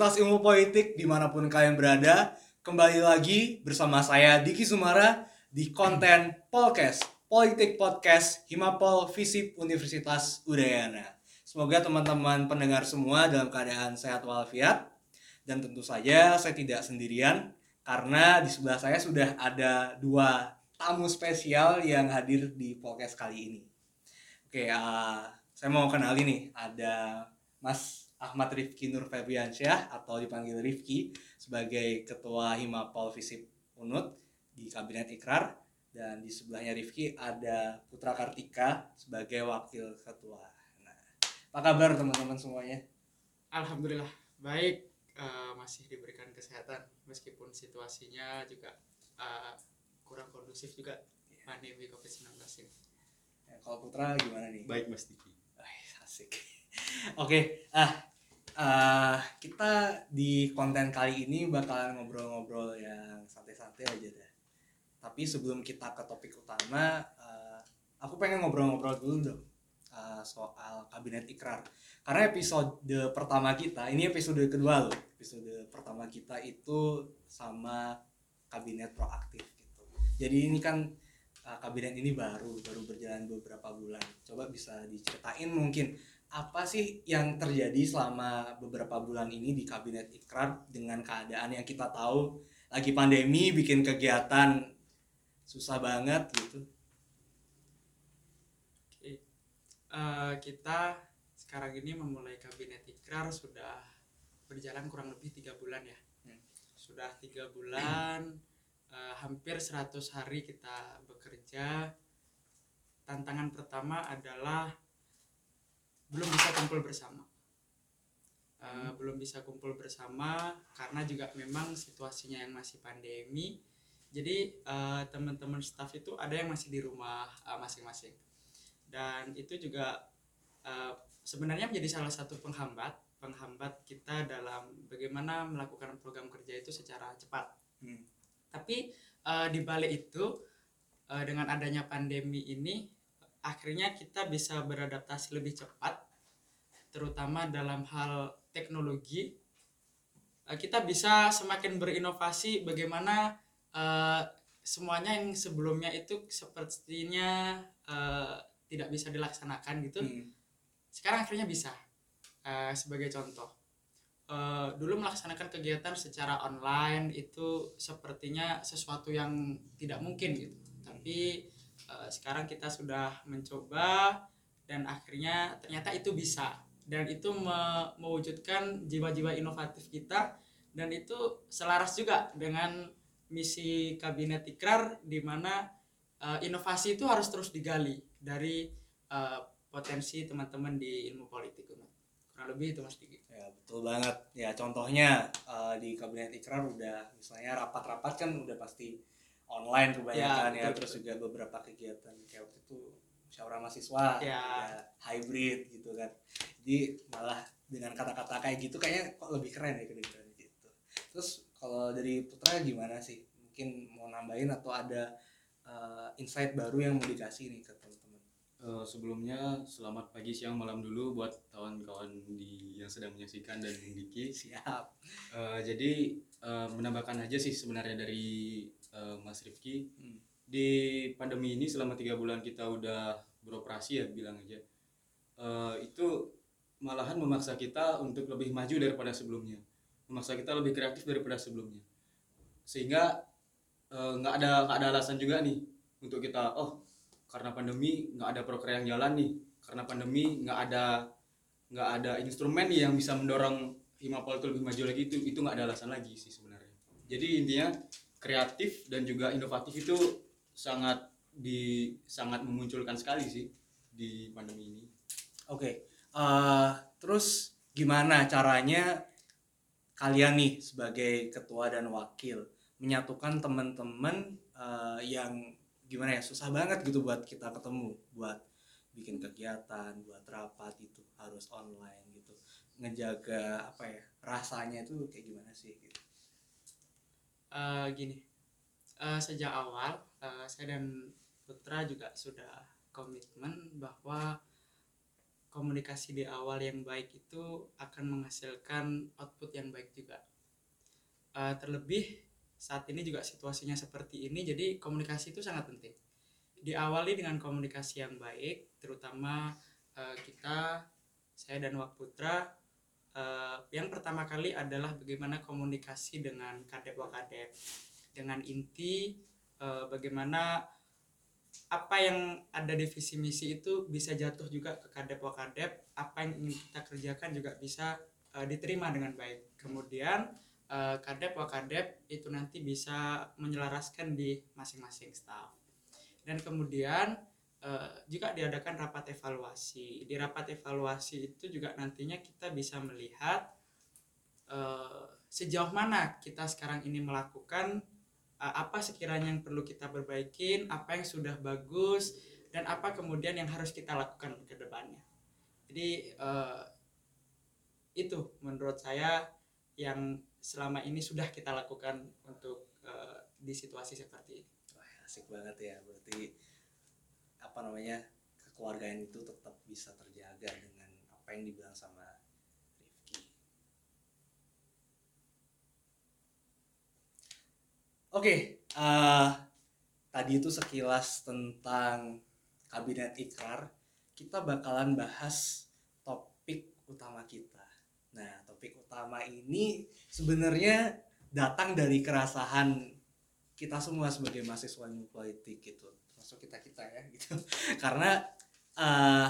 Universitas Ilmu Politik di mana pun kalian berada Kembali lagi bersama saya Diki Sumara di konten Polkes Politik Podcast Himapol Visip Universitas Udayana. Semoga teman-teman pendengar semua dalam keadaan sehat walafiat. Dan tentu saja saya tidak sendirian Karena di sebelah saya sudah ada dua tamu spesial yang hadir di podcast kali ini. Oke, uh, saya mau kenali nih ada Mas Ahmad Rifki Nur Febriansyah atau dipanggil Rifki sebagai Ketua Himapol Visip Unut di Kabinet Ikrar dan di sebelahnya Rifki ada Putra Kartika sebagai Wakil Ketua. Nah, apa kabar teman-teman semuanya? Alhamdulillah baik uh, masih diberikan kesehatan meskipun situasinya juga uh, kurang kondusif juga pandemi COVID-19 ini. Ya, kalau Putra gimana nih? Baik Mas Diki. asik. Oke, ah uh, kita di konten kali ini bakalan ngobrol-ngobrol yang santai-santai aja deh. Tapi sebelum kita ke topik utama, uh, aku pengen ngobrol-ngobrol dulu dong uh, soal kabinet ikrar. Karena episode pertama kita, ini episode kedua loh. Episode pertama kita itu sama kabinet proaktif gitu. Jadi ini kan kabinet ini baru, baru berjalan beberapa bulan. Coba bisa diceritain mungkin apa sih yang terjadi selama beberapa bulan ini di kabinet ikrar dengan keadaan yang kita tahu? Lagi pandemi bikin kegiatan. Susah banget gitu. Oke. Uh, kita sekarang ini memulai kabinet ikrar sudah berjalan kurang lebih tiga bulan ya. Hmm. sudah tiga bulan uh, hampir 100 hari kita bekerja. Tantangan pertama adalah belum bisa kumpul bersama uh, hmm. belum bisa kumpul bersama karena juga memang situasinya yang masih pandemi jadi uh, teman-teman staff itu ada yang masih di rumah eh, masing-masing dan itu juga uh, sebenarnya menjadi salah satu penghambat penghambat kita dalam bagaimana melakukan program kerja itu secara cepat hmm. tapi uh, di balik itu uh, dengan adanya pandemi ini akhirnya kita bisa beradaptasi lebih cepat terutama dalam hal teknologi. Uh, kita bisa semakin berinovasi bagaimana uh, semuanya yang sebelumnya itu sepertinya uh, tidak bisa dilaksanakan gitu. Hmm. sekarang akhirnya bisa uh, sebagai contoh. Uh, dulu melaksanakan kegiatan secara online itu sepertinya sesuatu yang tidak mungkin gitu. Tapi uh, sekarang kita sudah mencoba dan akhirnya ternyata itu bisa. Dan itu me mewujudkan jiwa-jiwa inovatif kita dan itu selaras juga dengan misi kabinet ikrar di mana uh, inovasi itu harus terus digali dari uh, potensi teman-teman di ilmu politik kurang lebih itu mas Diki. Ya betul banget. Ya contohnya uh, di kabinet ikrar udah misalnya rapat-rapat kan udah pasti online kebanyakan ya, ya terus juga beberapa kegiatan. Kayak waktu itu musyawarah mahasiswa ya. ya hybrid gitu kan. Jadi malah dengan kata-kata kayak gitu kayaknya kok lebih keren ya kedengeran gitu. Terus kalau dari Putra gimana sih? Mungkin mau nambahin atau ada uh, insight baru yang mau dikasih nih ke teman-teman? Uh, sebelumnya selamat pagi siang malam dulu buat kawan-kawan di yang sedang menyaksikan dan Diki. Siap. Uh, jadi uh, menambahkan aja sih sebenarnya dari uh, Mas Rifki hmm. di pandemi ini selama tiga bulan kita udah beroperasi ya bilang aja uh, itu malahan memaksa kita untuk lebih maju daripada sebelumnya. Memaksa kita lebih kreatif daripada sebelumnya. Sehingga eh, nggak uh, ada nggak ada alasan juga nih untuk kita oh karena pandemi nggak ada proker yang jalan nih. Karena pandemi nggak ada nggak ada instrumen nih yang bisa mendorong Himapol itu lebih maju lagi. Itu itu nggak ada alasan lagi sih sebenarnya. Jadi intinya kreatif dan juga inovatif itu sangat di sangat memunculkan sekali sih di pandemi ini. Oke, okay. uh, eh, terus gimana caranya kalian nih sebagai ketua dan wakil menyatukan teman-teman uh, yang gimana ya susah banget gitu buat kita ketemu, buat bikin kegiatan, buat rapat itu harus online gitu, ngejaga apa ya rasanya itu kayak gimana sih? Gitu. Uh, gini, uh, sejak awal uh, saya dan Putra juga sudah komitmen bahwa komunikasi di awal yang baik itu akan menghasilkan output yang baik juga. Uh, terlebih saat ini juga situasinya seperti ini, jadi komunikasi itu sangat penting. Diawali dengan komunikasi yang baik, terutama uh, kita, saya dan Wak Putra, uh, yang pertama kali adalah bagaimana komunikasi dengan kadep wakadep, dengan inti uh, bagaimana apa yang ada di visi misi itu bisa jatuh juga ke kadep wakadep apa yang ingin kita kerjakan juga bisa uh, diterima dengan baik. Kemudian uh, kadep wakadep itu nanti bisa menyelaraskan di masing-masing staff. Dan kemudian uh, juga diadakan rapat evaluasi di rapat evaluasi itu juga nantinya kita bisa melihat uh, sejauh mana kita sekarang ini melakukan uh, apa sekiranya yang perlu kita perbaikin, apa yang sudah bagus dan apa kemudian yang harus kita lakukan ke depannya. Jadi uh, itu menurut saya yang selama ini sudah kita lakukan untuk uh, di situasi seperti ini. Asik banget ya. Berarti apa namanya? kekeluargaan itu tetap bisa terjaga dengan apa yang dibilang sama Oke, okay, uh, eh, tadi itu sekilas tentang kabinet ikrar. Kita bakalan bahas topik utama kita. Nah, topik utama ini sebenarnya datang dari kerasahan kita semua sebagai mahasiswa ilmu politik gitu, termasuk kita kita ya gitu. Karena uh,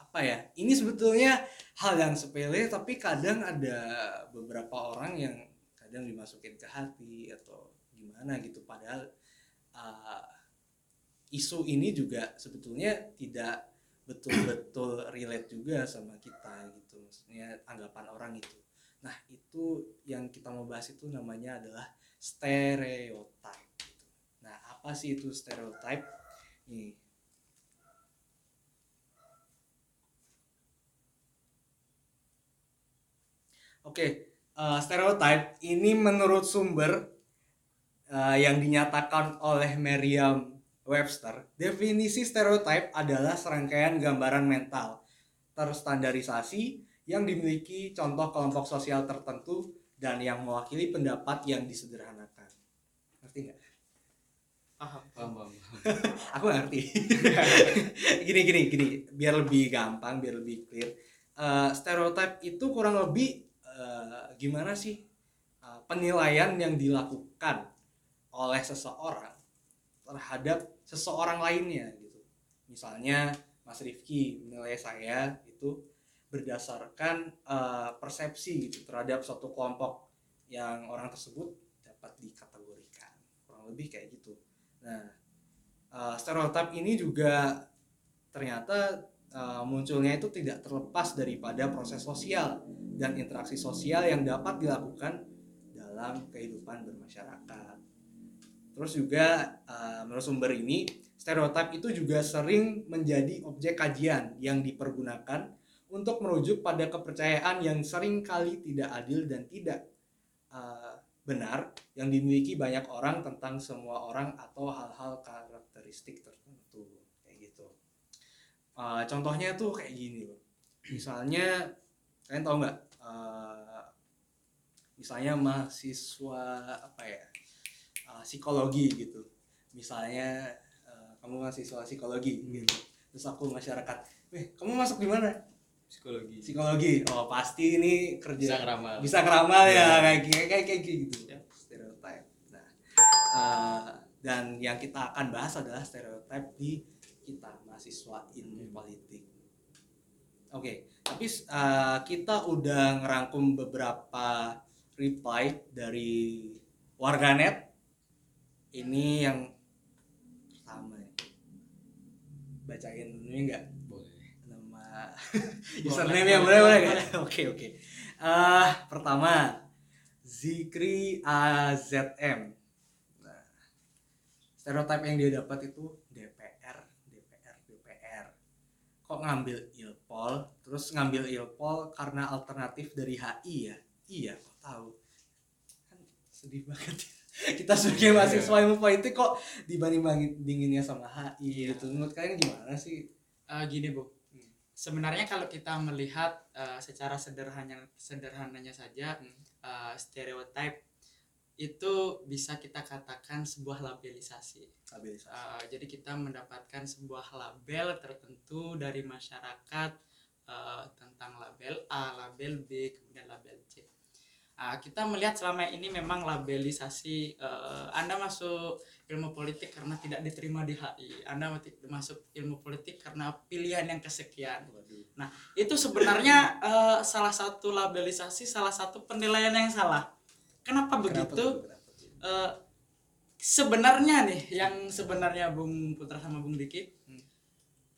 apa ya? Ini sebetulnya hal yang sepele, tapi kadang ada beberapa orang yang kadang dimasukin ke hati atau gimana gitu padahal uh, isu ini juga sebetulnya tidak betul-betul relate juga sama kita gitu maksudnya anggapan orang itu nah itu yang kita mau bahas itu namanya adalah stereotype gitu. nah apa sih itu stereotype nih Oke, okay, uh, stereotype ini menurut sumber uh, yang dinyatakan oleh Merriam Webster, definisi stereotip adalah serangkaian gambaran mental terstandarisasi yang dimiliki contoh kelompok sosial tertentu dan yang mewakili pendapat yang disederhanakan. Ngerti nggak? Paham, paham, paham. Aku ngerti. gini, gini, gini. Biar lebih gampang, biar lebih clear. Uh, stereotip itu kurang lebih uh, gimana sih uh, penilaian yang dilakukan oleh seseorang terhadap seseorang lainnya gitu. Misalnya Mas Rifki menilai saya itu berdasarkan uh, persepsi gitu terhadap suatu kelompok yang orang tersebut dapat dikategorikan kurang lebih kayak gitu. Nah, uh, stereotip ini juga ternyata uh, munculnya itu tidak terlepas daripada proses sosial dan interaksi sosial yang dapat dilakukan dalam kehidupan bermasyarakat. Terus juga uh, menurut sumber ini stereotip itu juga sering menjadi objek kajian yang dipergunakan untuk merujuk pada kepercayaan yang sering kali tidak adil dan tidak uh, benar yang dimiliki banyak orang tentang semua orang atau hal-hal karakteristik tertentu kayak gitu. Uh, contohnya tuh kayak gini loh. Misalnya kalian tahu nggak? Uh, misalnya mahasiswa apa ya? uh, psikologi gitu misalnya uh, kamu mahasiswa psikologi hmm. gitu terus aku masyarakat eh kamu masuk di mana psikologi. Psikologi. Oh pasti ini kerja bisa ngeramal. Bisa ngeramal ya, ya kayak kayak kayak, gitu. Ya stereotip nah uh, dan yang kita akan bahas adalah stereotip di kita mahasiswa ilmu politik. Oke okay, tapi uh, kita udah ngerangkum beberapa reply dari warganet. Ini yang pertama ya. bacain ini enggak username ya boleh boleh oke oke. Uh, pertama Zikri AZM nah, stereotip yang dia dapat itu DPR DPR DPR kok ngambil ilpol? Terus ngambil ilpol karena alternatif dari HI ya? Iya kok tahu. Kan sedih banget. Ya kita sebagai mahasiswa ilmu politik kok dibanding bandinginnya sama HI yeah. gitu. Menurut kalian gimana sih? Uh, gini bu sebenarnya kalau kita melihat uh, secara sederhana sederhananya saja uh, stereotype itu bisa kita katakan sebuah labelisasi. Labelisasi. Uh, jadi kita mendapatkan sebuah label tertentu dari masyarakat uh, tentang label A, label B, kemudian label C. Uh, kita melihat selama ini memang labelisasi uh, Anda masuk ilmu politik karena tidak diterima di HI, Anda masuk ilmu politik karena pilihan yang kesekian. Nah, itu sebenarnya uh, salah satu labelisasi, salah satu penilaian yang salah Kenapa, begitu? Uh, sebenarnya nih yang sebenarnya Bung Putra sama Bung Diki hmm.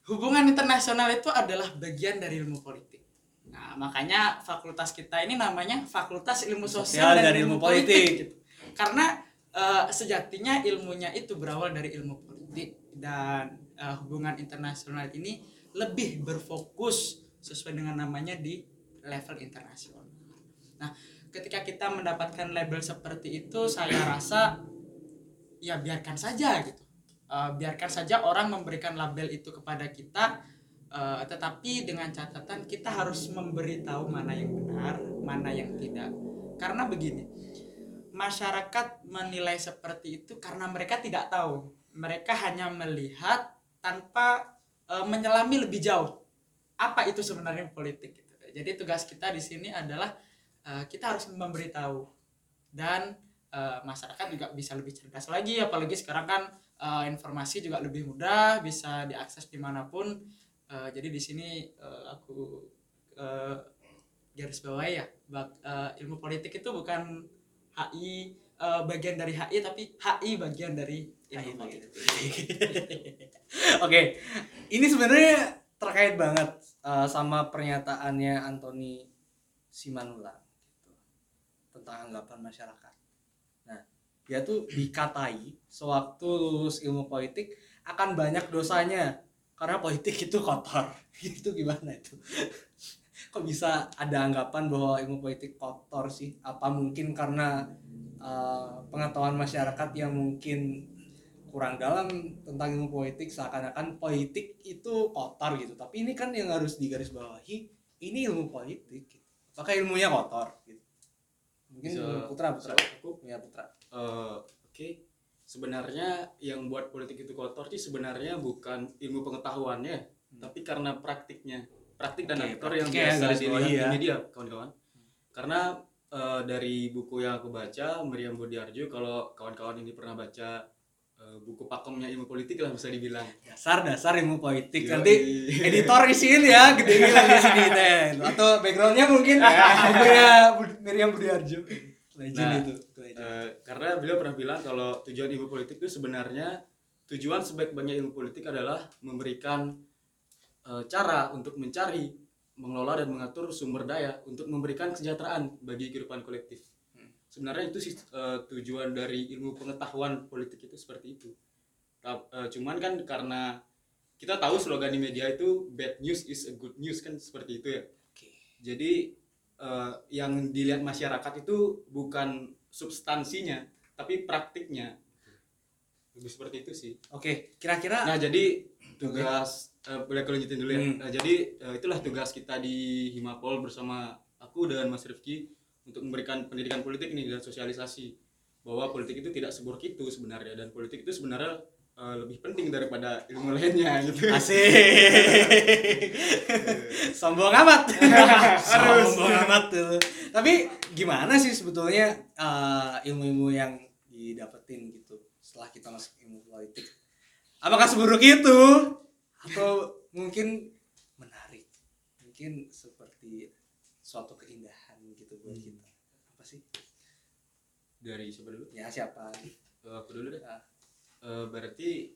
hubungan internasional itu adalah bagian dari ilmu politik. Nah, makanya fakultas kita ini namanya Fakultas Ilmu Sosial, dan, dan Ilmu, Politik. politik gitu. Karena uh, sejatinya ilmunya itu berawal dari ilmu politik dan uh, hubungan internasional ini lebih berfokus sesuai dengan namanya di level internasional. Nah, ketika kita mendapatkan label seperti itu saya rasa ya biarkan saja gitu uh, biarkan saja orang memberikan label itu kepada kita uh, tetapi dengan catatan kita harus memberitahu mana yang benar mana yang tidak karena begini masyarakat menilai seperti itu karena mereka tidak tahu. Mereka hanya melihat tanpa uh, menyelami lebih jauh apa itu sebenarnya politik gitu. jadi tugas kita di sini adalah uh, kita harus memberitahu. Dan uh, masyarakat juga bisa lebih cerdas lagi apalagi sekarang kan uh, informasi juga lebih mudah bisa diakses di mana pun. Uh, jadi di sini uh, aku uh, garis bawah ya bak, uh, ilmu politik itu bukan HI uh, bagian dari HI tapi HI bagian dari ilmu politik. Oke, ini sebenarnya terkait banget uh, sama pernyataannya Anthony Simanula tentang anggapan masyarakat. Nah, dia tuh dikatai sewaktu lulus ilmu politik akan banyak dosanya karena politik itu kotor. itu gimana itu? Kok bisa ada anggapan bahwa ilmu politik kotor sih? Apa mungkin karena uh, pengetahuan masyarakat yang mungkin kurang dalam tentang ilmu politik seakan-akan politik itu kotor gitu tapi ini kan yang harus digarisbawahi ini ilmu politik gitu. apakah ilmunya kotor gitu mungkin bisa, putra putra aku ya putra uh, oke okay. sebenarnya yang buat politik itu kotor sih sebenarnya bukan ilmu pengetahuannya hmm. tapi karena praktiknya praktik dan okay, aktor yang biasa dilihat iya. di media kawan-kawan. Hmm. karena uh, dari buku yang aku baca Meriam Budiarjo kalau kawan-kawan ini pernah baca Eh, buku pakemnya ilmu politik lah bisa dibilang. Dasar dasar ilmu politik. Yoi. nanti editor isiin ya gede lagi sini deh atau backgroundnya mungkin ya Miriam Budiarjo. Legend nah, itu Uh, karena beliau pernah bilang kalau tujuan ilmu politik itu sebenarnya tujuan sebaik-baiknya ilmu politik adalah memberikan uh, cara untuk mencari mengelola dan mengatur sumber daya untuk memberikan kesejahteraan bagi kehidupan kolektif. Sebenarnya itu sih uh, tujuan dari ilmu pengetahuan politik itu seperti itu. Uh, cuman kan karena kita tahu slogan di media itu bad news is a good news kan seperti itu ya. Okay. jadi uh, yang dilihat masyarakat itu bukan substansinya tapi praktiknya. Lebih seperti itu sih. Oke okay. kira-kira nah jadi tugas uh, boleh aku lanjutin dulu ya hmm. nah, jadi uh, itulah tugas kita di Himapol bersama aku dan Mas Rifki untuk memberikan pendidikan politik ini dan sosialisasi bahwa politik itu tidak seburuk itu sebenarnya dan politik itu sebenarnya uh, lebih penting daripada ilmu lainnya gitu. Asik. Sombong amat. Sombong amat tuh. Tapi gimana sih sebetulnya uh, ilmu-ilmu yang didapetin gitu setelah kita masuk ilmu politik? Apakah seburuk itu? Atau mungkin menarik? Mungkin seperti suatu keindahan buat hmm. kita. Apa sih? Dari siapa dulu? Ya siapa? Uh, aku dulu deh. Uh, berarti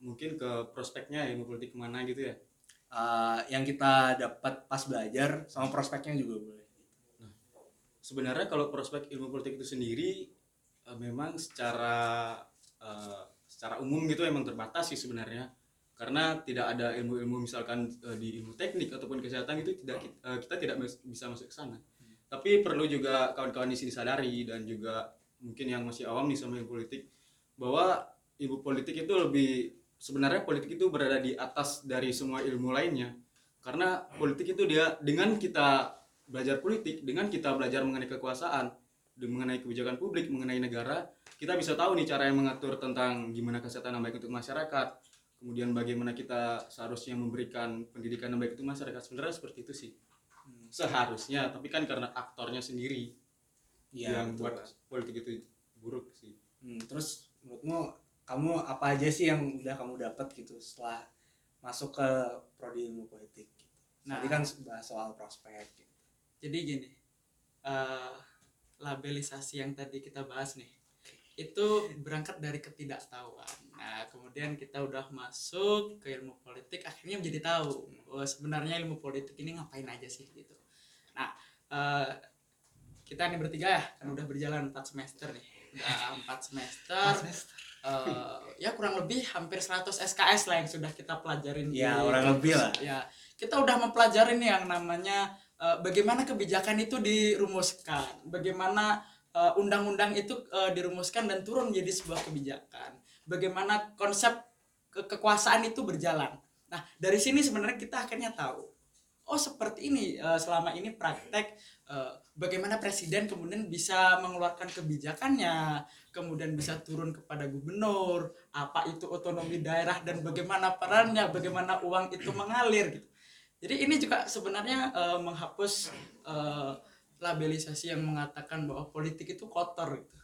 mungkin ke prospeknya ilmu politik ke mana gitu ya? Uh, yang kita dapat pas belajar sama prospeknya juga boleh. Nah, sebenarnya kalau prospek ilmu politik itu sendiri uh, memang secara uh, secara umum gitu emang terbatas sih sebenarnya. Karena tidak ada ilmu-ilmu misalkan uh, di ilmu teknik ataupun kesehatan itu tidak uh, kita tidak bisa masuk ke sana. Tapi perlu juga kawan-kawan di sini sadari dan juga mungkin yang masih awam nih sama ilmu politik bahwa ilmu politik itu lebih sebenarnya politik itu berada di atas dari semua ilmu lainnya. Karena politik itu dia dengan kita belajar politik dengan kita belajar mengenai kekuasaan mengenai kebijakan publik mengenai negara kita bisa tahu nih cara yang mengatur tentang gimana kesehatan yang baik untuk masyarakat kemudian bagaimana kita seharusnya memberikan pendidikan yang baik untuk masyarakat sebenarnya seperti itu sih seharusnya tapi kan karena aktornya sendiri Iya, yang betul, buat Pak. politik itu buruk sih Hmm, terus menurutmu kamu apa aja sih yang udah kamu dapat gitu setelah masuk ke prodi ilmu politik? Gitu. Nah. Tadi kan bahas soal prospek. Gitu. jadi gini eh, labelisasi yang tadi kita bahas nih itu berangkat dari ketidaktahuan. Nah kemudian kita udah masuk ke ilmu politik akhirnya menjadi tahu oh, sebenarnya ilmu politik ini ngapain aja sih gitu. Nah eh, kita nih bertiga ya kan udah berjalan 4 semester nih. Udah 4 semester eh, ya kurang lebih hampir 100 SKS lah yang sudah kita pelajarin Ya, di kurang lebih lah. ya kita udah mempelajari nih yang namanya eh, bagaimana kebijakan itu dirumuskan? Bagaimana eh, undang-undang itu eh, dirumuskan dan turun menjadi sebuah kebijakan? Bagaimana konsep ke- kekuasaan itu berjalan? Nah dari sini sebenarnya kita akhirnya tahu oh seperti ini eh, selama ini praktek eh, bagaimana presiden kemudian bisa mengeluarkan kebijakannya kemudian bisa turun kepada gubernur apa itu otonomi daerah dan bagaimana perannya bagaimana uang itu mengalir gitu jadi ini juga sebenarnya eh, menghapus eh, labelisasi yang mengatakan bahwa politik itu kotor gitu.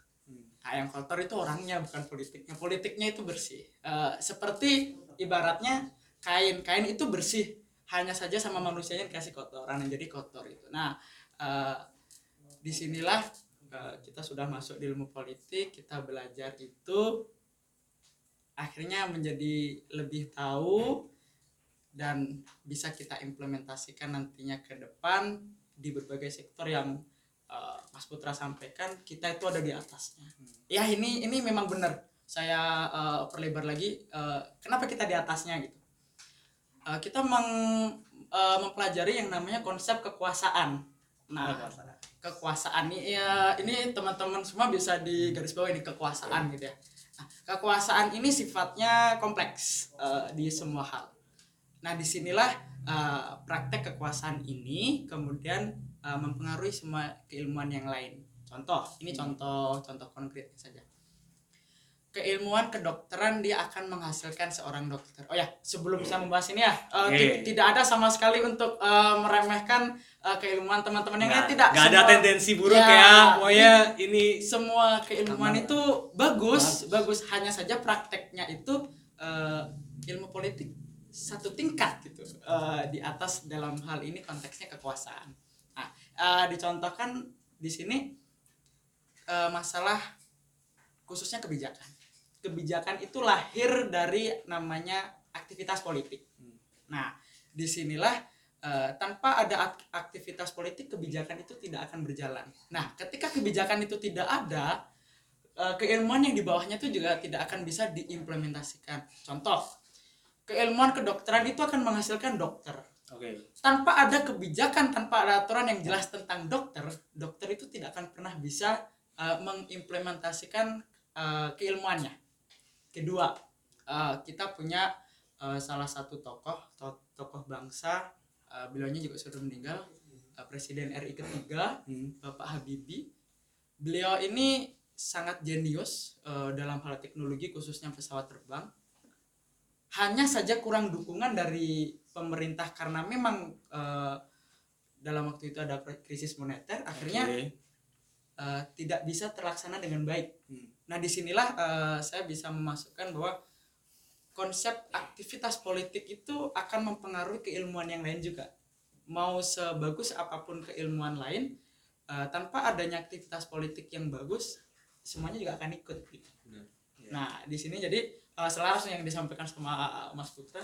Nah yang kotor itu orangnya bukan politiknya. Politiknya itu bersih. Eh, seperti ibaratnya kain kain itu bersih. Hanya saja sama manusianya dikasih kotoran yang jadi kotor itu. Nah eh, di sinilah eh, kita sudah masuk di ilmu politik kita belajar itu. Akhirnya menjadi lebih tahu dan bisa kita implementasikan nantinya ke depan di berbagai sektor yang eh, Mas Putra sampaikan kita itu ada di atasnya. Ya ini ini memang benar. Saya eh, perlebar lagi eh, kenapa kita di atasnya gitu? Eh, kita meng- eh, mempelajari yang namanya konsep kekuasaan. Nah kekuasaan ini ya ini teman-teman semua bisa di garis bawah ini kekuasaan gitu ya. Nah, kekuasaan ini sifatnya kompleks eh, di semua hal nah di sinilah eh, praktek kekuasaan ini kemudian eh, mempengaruhi semua keilmuan yang lain contoh ini contoh contoh konkret saja keilmuan kedokteran dia akan menghasilkan seorang dokter. Oh ya, sebelum saya membahas ini ya, eh, Oke. ti- tidak ada sama sekali untuk eh, meremehkan eh, keilmuan teman-teman yang tidak. Ada tendensi buruk Ya, ya. Pokoknya ini semua keilmuan Aman. itu bagus, bagus, Hanya saja prakteknya itu eh, ilmu politik satu tingkat gitu eh, di atas dalam hal ini konteksnya kekuasaan. Nah, eh, dicontohkan di sini eh, masalah khususnya kebijakan. Kebijakan itu lahir dari namanya aktivitas politik. Nah, di sinilah eh, tanpa ada ak- aktivitas politik kebijakan itu tidak akan berjalan. Nah, ketika kebijakan itu tidak ada, keilmuan yang di bawahnya itu juga tidak akan bisa diimplementasikan. Contoh, keilmuan kedokteran itu akan menghasilkan dokter. Oke. Tanpa ada kebijakan, tanpa ada aturan yang jelas tentang dokter, dokter itu tidak akan pernah bisa eh, mengimplementasikan eh, keilmuannya. Kedua, eh, kita punya eh, salah satu tokoh, to- tokoh bangsa, eh, beliaunya juga sudah meninggal, eh, Presiden RI ketiga, Hmm. Bapak Habibie. Beliau ini sangat jenius eh, dalam hal teknologi khususnya pesawat terbang. Hanya saja kurang dukungan dari pemerintah karena memang eh, dalam waktu itu ada krisis moneter, akhirnya Oke. eh, tidak bisa terlaksana dengan baik. Hmm. Nah di sinilah eh, saya bisa memasukkan bahwa konsep aktivitas politik itu akan mempengaruhi keilmuan yang lain juga. Mau sebagus apa pun keilmuan lain, eh, tanpa adanya aktivitas politik yang bagus, semuanya juga akan ikut. gitu. Benar. Nah di sini jadi eh, selaras yang disampaikan sama eh, Mas Putra,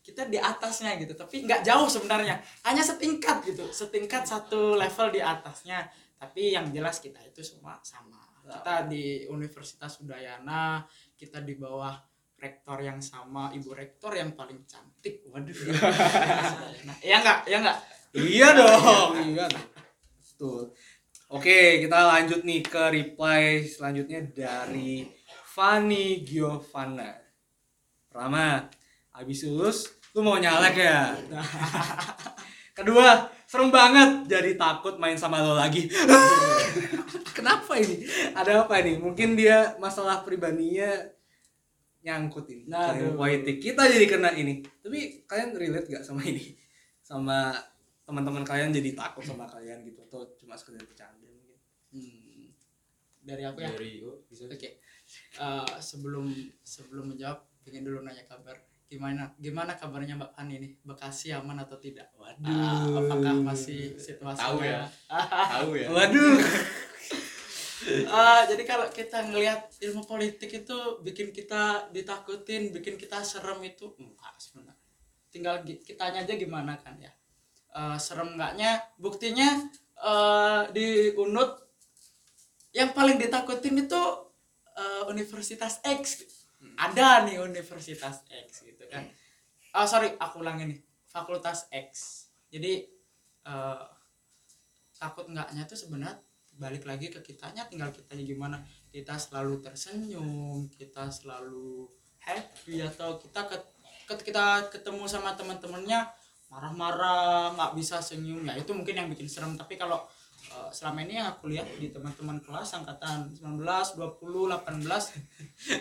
kita di atasnya gitu, tapi nggak jauh sebenarnya, hanya setingkat gitu, setingkat satu level di atasnya. Tapi yang jelas kita itu semua sama. Kita di Universitas Udayana, kita di bawah rektor yang sama, ibu rektor yang paling cantik. Waduh. Nah, ya enggak, ya enggak. iya dong. Iya. Tuh. Oke, kita lanjut nih ke reply selanjutnya dari Fanny Giovanna. Pertama, habis lulus lu mau nyalek ya? Kedua serem banget jadi takut main sama lo lagi. Kenapa ini? Ada apa ini? Mungkin dia masalah pribadinya nyangkut ini. Nah, politik kita jadi kena ini. Tapi kalian relate gak sama ini? Sama teman-teman kalian jadi takut sama kalian gitu atau cuma sekedar bercanda mungkin? Hmm, dari aku ya? Dari oh, bisa. Oke. Eh, sebelum sebelum menjawab, pengen dulu nanya kabar. Gimana gimana kabarnya Mbak Ani nih? Bekasi aman atau tidak? Ah, apakah masih situasinya? Tahu ya. tahu ya waduh Ah, jadi kalau kita ngelihat ilmu politik itu bikin kita ditakutin, bikin kita serem itu enggak sebenarnya. Tinggal kitanya aja gimana kan ya. Eh, serem enggaknya buktinya eh, di Unut yang paling ditakutin itu eh, Universitas X. Ada nih Universitas X gitu kan. Oh sorry, aku ulangi nih. Fakultas X. Jadi eh, takut enggaknya tuh sebenarnya balik lagi ke kitanya tinggal kitanya gimana kita selalu tersenyum kita selalu happy atau kita ke, ke- kita ketemu sama teman-temannya marah-marah nggak bisa senyum ya itu mungkin yang bikin serem tapi kalau eh, selama ini yang aku lihat di teman-teman kelas angkatan 19, 20, 18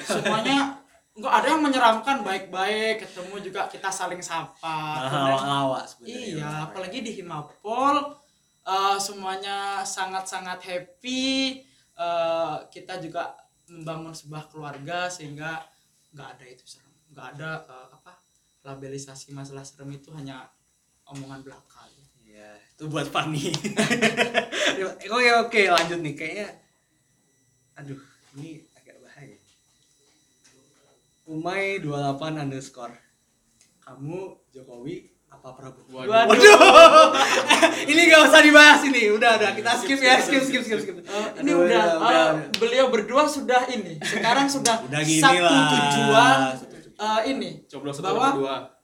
semuanya nggak ada yang menyeramkan baik-baik ketemu juga kita saling sapa Kemudian- lawa sebenarnya Iya, apalagi di Himapol eh, semuanya sangat-sangat happy. Eh, kita juga membangun sebuah keluarga sehingga nggak ada itu serem, nggak ada eh, apa labelisasi masalah serem itu hanya omongan belaka. Iya, itu buat Fanny. oke oke lanjut nih kayaknya. Aduh, ini agak bahaya. Umay 28 underscore. Kamu Jokowi apa Prabowo? Waduh. Waduh. ini gak usah dibahas ini. Udah udah kita skip ya, skip skip skip skip. Eh, ini Aduh, udah, udah, eh, beliau berdua sudah ini. Sekarang sudah Udah gini satu lah. tujuan eh, ini coblos satu bahwa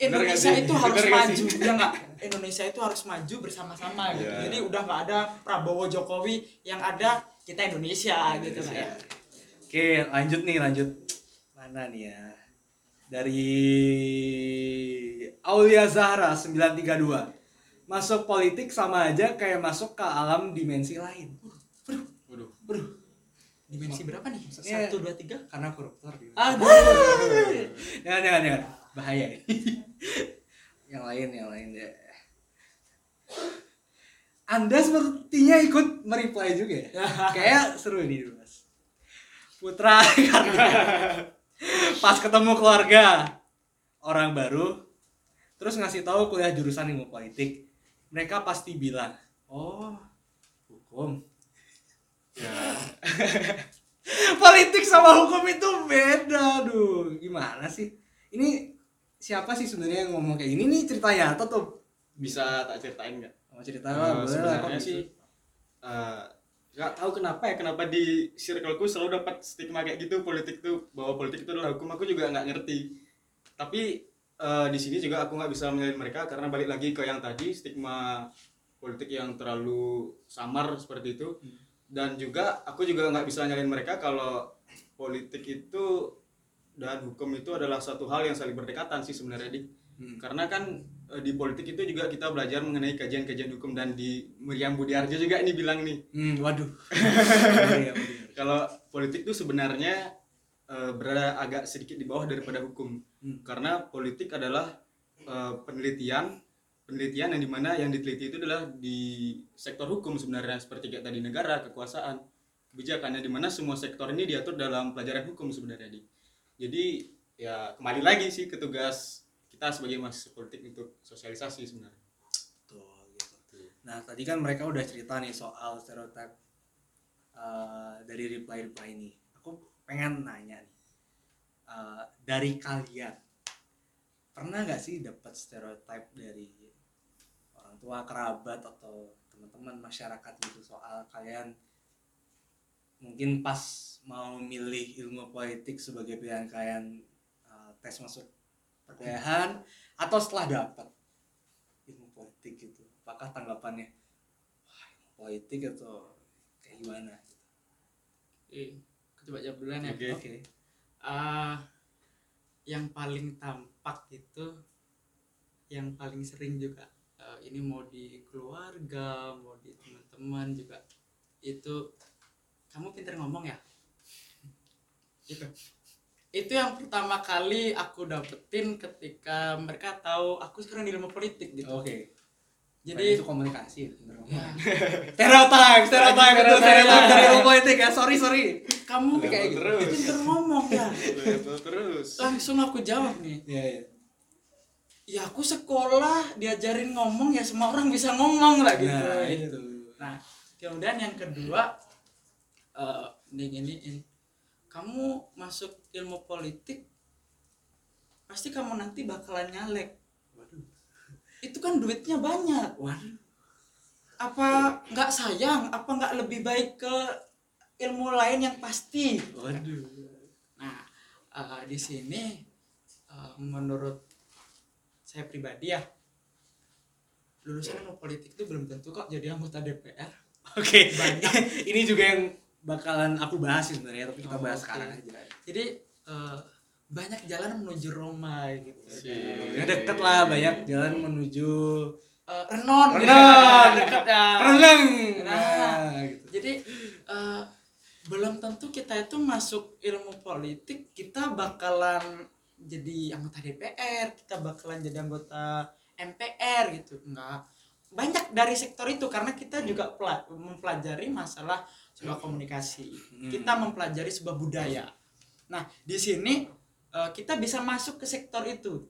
Indonesia itu harus maju ya nggak Indonesia itu harus maju bersama-sama gitu Iya. jadi udah nggak ada Prabowo Jokowi yang ada kita Indonesia gitu kan ya Oke, lanjut nih, lanjut. Mana nih ya? Dari Aulia Zahra 932. Masuk politik sama aja kayak masuk ke alam dimensi lain. waduh Bro, dimensi berapa nih satu dua tiga karena koruptor gitu. aduh Jangan, jangan, jangan. Bahaya ini. yang lain, yang lain ya. Anda sepertinya ikut mereply juga ya? Kayak seru ini dulu, Mas. Putra. Pas ketemu keluarga orang baru, terus ngasih tahu kuliah jurusan ilmu politik, mereka pasti bilang, "Oh, hukum." ya politik sama hukum itu beda aduh gimana sih ini siapa sih sebenarnya yang ngomong kayak gini nih ceritanya atau tuh bisa tak ceritain nggak mau cerita Eh, lah boleh lah sebenarnya sih eh, nggak tahu kenapa ya kenapa di circleku selalu dapat stigma kayak gitu politik tuh bahwa politik itu adalah hukum aku juga nggak ngerti. Tapi eh, di sini juga aku nggak bisa menyalin mereka karena balik lagi ke yang tadi stigma politik yang terlalu samar seperti itu. Dan juga aku juga nggak bisa nyalin mereka kalau politik itu dan hukum itu adalah satu hal yang saling berdekatan sih sebenarnya dik. Hmm. karena kan di politik itu juga kita belajar mengenai kajian-kajian hukum dan di Miriam Budiarjo juga ini bilang nih. Hmm, waduh. Kalau politik itu sebenarnya eh, berada agak sedikit di bawah daripada hukum. Hmm. karena politik adalah eh, penelitian penelitian yang di mana yang diteliti itu adalah di sektor hukum sebenarnya seperti kayak tadi negara kekuasaan kebijakan yang di mana semua sektor ini diatur dalam pelajaran hukum sebenarnya di jadi ya kembali lagi sih ke tugas kita sebagai mahasiswa politik untuk sosialisasi sebenarnya Betul, gitu. Nah, tadi kan mereka udah cerita nih soal stereotip eh, dari reply-reply ini. Aku pengen nanya nih, eh, dari kalian pernah nggak sih dapat stereotip dari orang tua, kerabat atau teman-teman masyarakat gitu soal kalian mungkin pas mau milih ilmu politik sebagai pilihan kalian eh, tes masuk perkuliahan atau setelah dapat ilmu politik gitu. Apakah tanggapannya wah ilmu politik atau kayak gimana? Eh, aku coba jawab duluan ya. Oke. oke. Ah, yang paling tampak itu yang paling sering juga eh, ini mau di keluarga mau di teman-teman juga itu kamu pinter ngomong ya? Itu itu yang pertama kali aku dapetin ketika mereka tahu aku sekarang di ilmu politik gitu Oke. jadi itu komunikasi. ya, Stereotype, stereotype itu Stereotype. dari ilmu politik ya. Sorry, sorry. kamu Kayak gitu. pinter ngomong ya terus langsung aku jawab nih Iya, iya. ya aku sekolah diajarin ngomong ya semua orang bisa ngomong lah gitu Nah, itu. nah kemudian yang kedua eh nih giniin kamu masuk ilmu politik pasti kamu nanti bakalan nyalek Waduh. itu kan duitnya banyak Waduh. apa nggak sayang apa nggak lebih baik ke ilmu lain yang pasti Waduh. Nah, eh, di sini eh, menurut saya pribadi ya, lulusan ilmu politik itu belum tentu kok jadi anggota DPR. Oke, ini juga yang bakalan aku bahas sih sebenarnya, tapi kita Oh, bahas oke. sekarang aja. Jadi eh, banyak jalan menuju Roma gitu. Ya deket lah, banyak jalan menuju Eh, Renon, gitu. Renon. dekat ya. renang. Nah, Nah, gitu. Jadi eh, belum tentu kita itu masuk ilmu politik kita bakalan jadi anggota DPR, kita bakalan jadi anggota MPR gitu. Enggak. Banyak dari sektor itu karena kita juga pela- mempelajari masalah sebuah komunikasi. Hmm. Kita mempelajari sebuah budaya. Nah, di sini eh, kita bisa masuk ke sektor itu.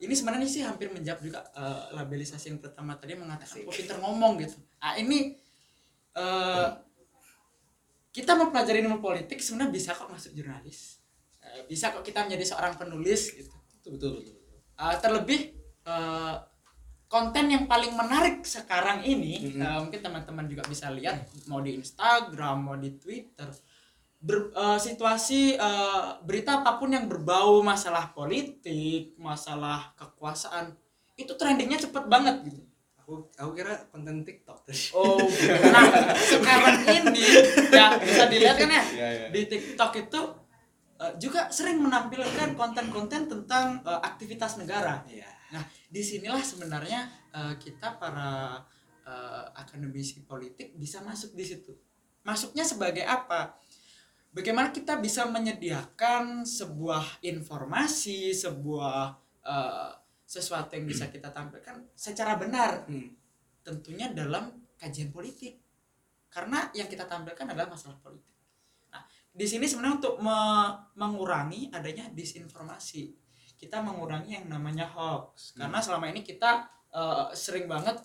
Ini sebenarnya sih hampir menjawab juga eh, labelisasi yang pertama tadi mengatakan aku pinter ngomong gitu. Ah ini eh kita mempelajari ilmu politik sebenarnya bisa kok masuk jurnalis. Bisa kok kita menjadi seorang penulis gitu. Itu betul betul. betul. Eh, terlebih eh, konten yang paling menarik sekarang ini Mhm. eh, mungkin teman-teman juga bisa lihat mau di Instagram mau di Twitter Ber- eh, situasi eh, berita apa pun yang berbau masalah politik masalah kekuasaan itu trendingnya cepet banget gitu Aku aku kira konten TikTok tadi. oh nah sekarang ini ya bisa dilihat kan ya Iya, iya. di TikTok itu eh, juga sering menampilkan konten-konten tentang eh, aktivitas negara Iya. Nah, di sinilah sebenarnya eh, kita para eh, akademisi politik bisa masuk di situ. Masuknya sebagai apa? Bagaimana kita bisa menyediakan sebuah informasi, sebuah eh, sesuatu yang bisa kita tampilkan secara benar, Hmm. tentunya dalam kajian politik. Karena yang kita tampilkan adalah masalah politik. Nah, di sini sebenarnya untuk me- mengurangi adanya disinformasi kita mengurangi yang namanya hoax karena selama ini kita eh, sering banget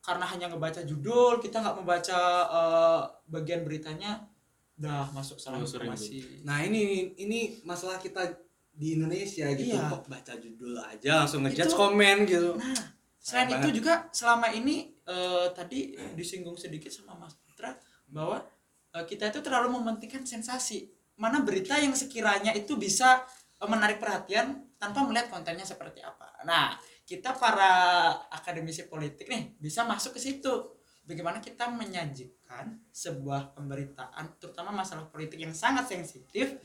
karena hanya ngebaca judul kita nggak membaca eh, bagian beritanya udah masuk salah Oh, informasi Nah, ini ini masalah kita di Indonesia gitu. Iya. Kok baca judul aja langsung ngejudge komen gitu. nah selain Sayang itu banget. juga selama ini eh, tadi disinggung sedikit sama Mas Putra bahwa eh, kita itu terlalu mementingkan sensasi mana berita yang sekiranya itu bisa menarik perhatian tanpa melihat kontennya seperti apa. Nah, kita para akademisi politik nih bisa masuk ke situ. Bagaimana kita menyajikan sebuah pemberitaan, terutama masalah politik yang sangat sensitif,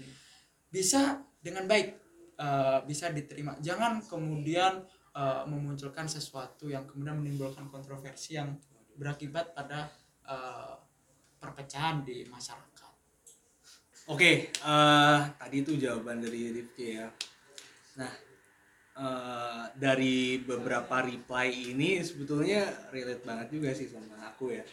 bisa dengan baik, eh, bisa diterima. Jangan kemudian eh, memunculkan sesuatu yang kemudian menimbulkan kontroversi yang berakibat pada eh, perpecahan di masyarakat. Oke, eh, tadi itu jawaban dari Rifki ya. Nah, eh, dari beberapa reply ini sebetulnya relate banget juga sih sama aku ya.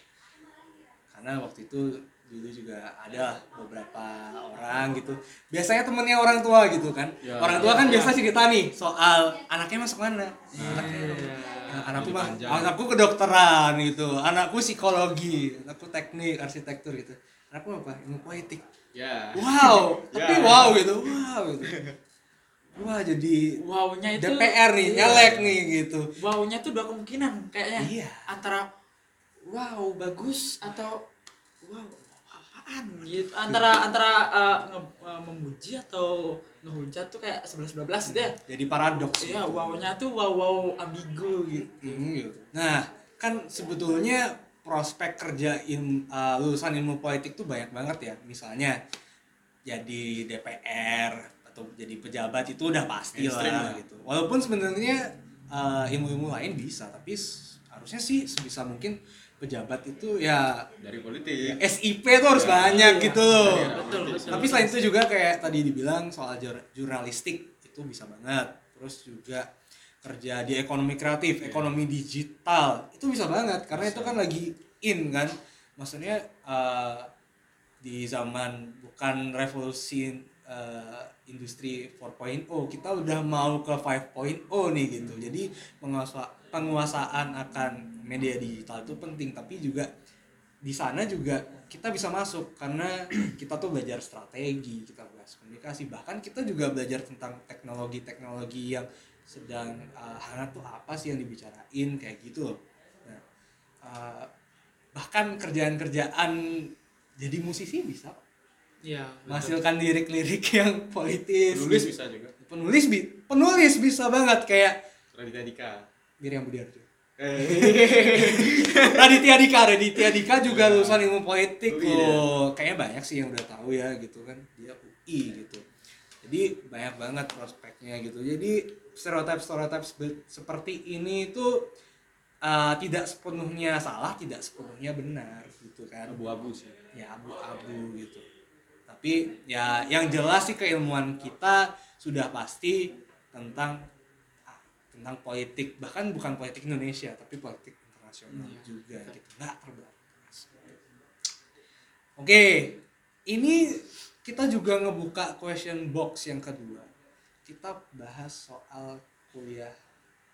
Karena waktu itu dulu juga ada beberapa orang gitu. Biasanya temennya orang tua gitu kan. Ya, orang tua ya, kan ya. biasa cerita nih soal anaknya masuk mana. Anaknya Iya. Nah, anakku mah anakku kedokteran gitu anakku psikologi anakku teknik arsitektur gitu anakku apa ilmu politik Ya. wow Ya. tapi wow gitu wow gitu wah jadi Wownya itu DPR nih iya. nyalek nih gitu Wownya tuh dua kemungkinan kayaknya. Iya. Antara wow bagus atau wow apaan gitu. Antara antara uh, nge- uh, memuji atau ngehujat tuh kayak 11 12 gitu ya. jadi paradoks Iya, gitu. wownya tuh wow wow ambigu gitu. Hmm, gitu. nah kan sebetulnya prospek kerja ilmu, uh, lulusan ilmu politik tuh banyak banget ya misalnya jadi DPR atau jadi pejabat itu udah pasti Mainstream lah lah. gitu walaupun sebenarnya eh, ilmu-ilmu lain bisa tapi harusnya sih sebisa mungkin pejabat itu ya dari politik SIP tuh harus banyak Iya. gitu loh. Iya, betul, betul. Tapi selain itu juga kayak tadi dibilang soal jur- jurnalistik itu bisa banget. Terus juga kerja di ekonomi kreatif, ekonomi digital itu bisa banget karena itu kan lagi in kan. Maksudnya eh, di zaman bukan revolusi eh, industri 4.0 kita udah mau ke 5.0 nih gitu. Jadi penguasa penguasaan akan media digital itu penting tapi juga di sana juga kita bisa masuk karena kita tuh belajar strategi, kita belajar komunikasi, bahkan kita juga belajar tentang teknologi-teknologi yang sedang uh, hangat tuh apa sih yang dibicarain kayak gitu loh. Nah, uh, bahkan kerjaan-kerjaan jadi musisi bisa kok. Iya. betul. menghasilkan lirik-lirik yang politis. nulis bisa juga Penulis bi penulis bisa banget kayak Raditya Dika Miriam Budiarjo. eh Raditya Dika, Raditya Dika juga Iya. lulusan ilmu politik UI dia. loh. Kayaknya banyak sih yang udah tahu ya gitu kan. Dia UI gitu. Jadi banyak banget prospeknya gitu. Jadi stereotip-stereotip sebe- seperti ini itu uh, tidak sepenuhnya salah, tidak sepenuhnya benar gitu kan. abu-abu sih Ya abu-abu gitu. Tapi ya yang jelas sih keilmuan kita sudah pasti tentang ah, tentang politik. Bahkan bukan politik Indonesia tapi politik internasional Iya. juga gitu. Nggak terbatas. Oke ini kita juga ngebuka question box yang kedua. Kita bahas soal kuliah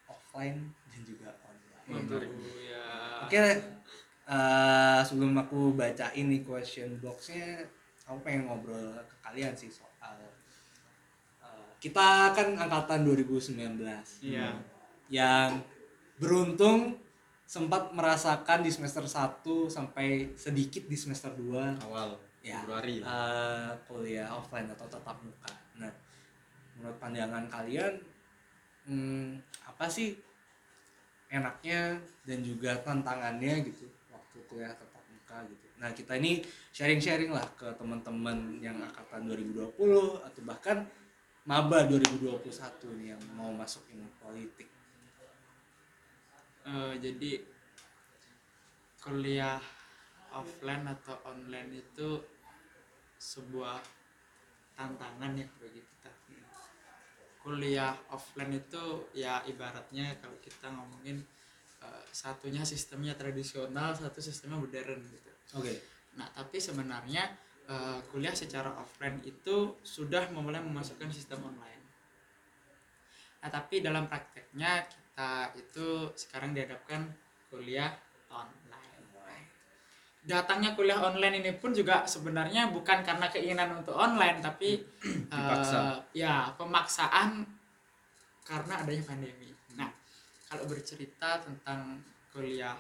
offline dan juga online. Ya. Oke, eh, sebelum aku baca ini question boxnya, aku pengen ngobrol ke kalian sih soal eh, kita kan angkatan 2019 Iya. yang beruntung sempat merasakan di semester 1 sampai sedikit di semester 2 awal ya Februari lah. eh, kuliah offline atau tatap muka. Nah, menurut pandangan kalian hmm, apa sih enaknya dan juga tantangannya gitu waktu kuliah tatap muka gitu. Nah, kita ini sharing-sharing lah ke teman-teman yang angkatan 2020 atau bahkan maba 2021 nih yang mau masuk ilmu politik. Eh, jadi kuliah offline atau online itu sebuah tantangan ya bagi kita. Kuliah offline itu ya ibaratnya kalau kita ngomongin eh, satunya sistemnya tradisional, satu sistemnya modern gitu. Oke. Nah, tapi sebenarnya eh, kuliah secara offline itu sudah memulai memasukkan sistem online. Nah, tapi dalam prakteknya kita itu sekarang dihadapkan kuliah online. Datangnya kuliah online ini pun juga sebenarnya bukan karena keinginan untuk online, tapi Dipaksa. eh, ya pemaksaan karena adanya pandemi. Kalau bercerita tentang kuliah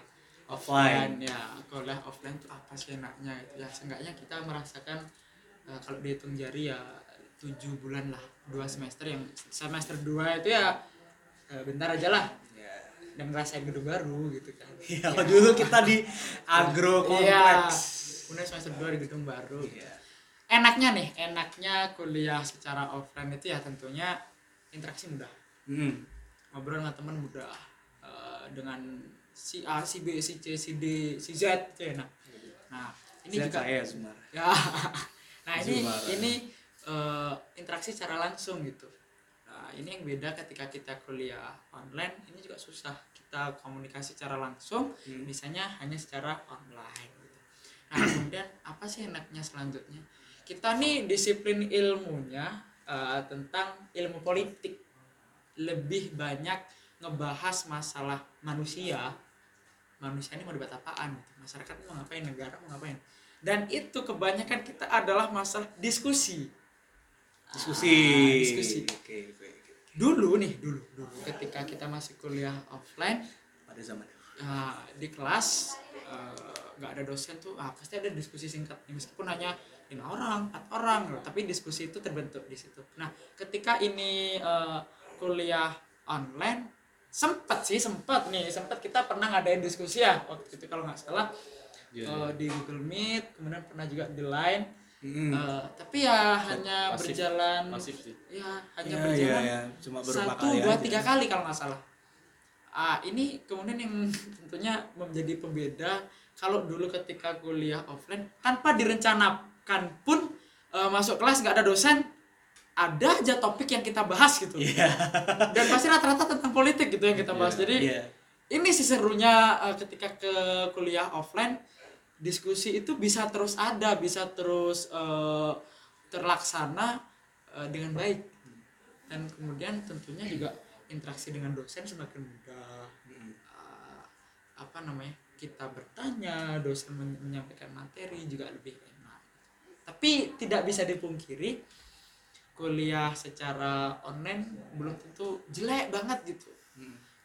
offline ya kuliah offline itu apa sih enaknya itu ya seenggaknya kita merasakan eh, kalau dihitung jari ya tujuh bulan lah dua semester yang semester dua itu ya eh, bentar aja lah Ya. dan ngerasain gedung baru gitu kan Ya, dulu kita di agro Iya. kompleks. kemudian semester dua di gedung baru Iya. enaknya nih enaknya kuliah secara offline itu ya tentunya interaksi mudah Hmm. Ngobrol sama teman mudah Eh, dengan si A si B si C si D si Z ya nah nah ini Ini juga saya Sumar. ya nah ini Zumara. ini eh, interaksi secara langsung gitu nah ini yang beda ketika kita kuliah online ini juga susah kita komunikasi secara langsung Hmm. misalnya hanya secara online gitu. nah kemudian apa sih enaknya selanjutnya kita nih disiplin ilmunya eh, tentang ilmu politik lebih banyak ngebahas masalah manusia. Manusia ini mau dibuat apaan gitu. masyarakat mau ngapain? Negara mau ngapain? Dan itu kebanyakan kita adalah masalah diskusi. Diskusi. Ah, diskusi. Oke, oke, oke. dulu nih dulu dulu. Ketika kita masih kuliah offline Pada zaman Nah, di kelas eh, nggak ada dosen tuh ah pasti ada diskusi singkat. Meskipun hanya lima orang empat orang. Loh, tapi diskusi itu terbentuk di situ. Nah ketika ini eh, kuliah online sempat sih sempat nih sempat kita pernah ngadain diskusi ya waktu itu kalau nggak salah Iya, eh, di Google Meet kemudian pernah juga di Line Hmm. Eh, tapi ya hanya Pasif. berjalan pasif sih ya hanya Iya, berjalan iya, iya. Cuma satu kali dua aja. tiga kali kalau nggak salah ah ini kemudian yang tentunya menjadi pembeda kalau dulu ketika kuliah offline tanpa direncanakan pun eh, masuk kelas nggak ada dosen ada aja topik yang kita bahas gitu. Iya. dan pasti rata-rata tentang politik gitu yang kita bahas. Jadi Iya. ini sih serunya eh, ketika ke kuliah offline diskusi itu bisa terus ada bisa terus eh, terlaksana eh, dengan baik. Dan kemudian tentunya juga interaksi dengan dosen semakin mudah. Eh, apa namanya kita bertanya dosen men- menyampaikan materi juga lebih enak. Tapi tidak bisa dipungkiri kuliah secara online belum tentu jelek banget gitu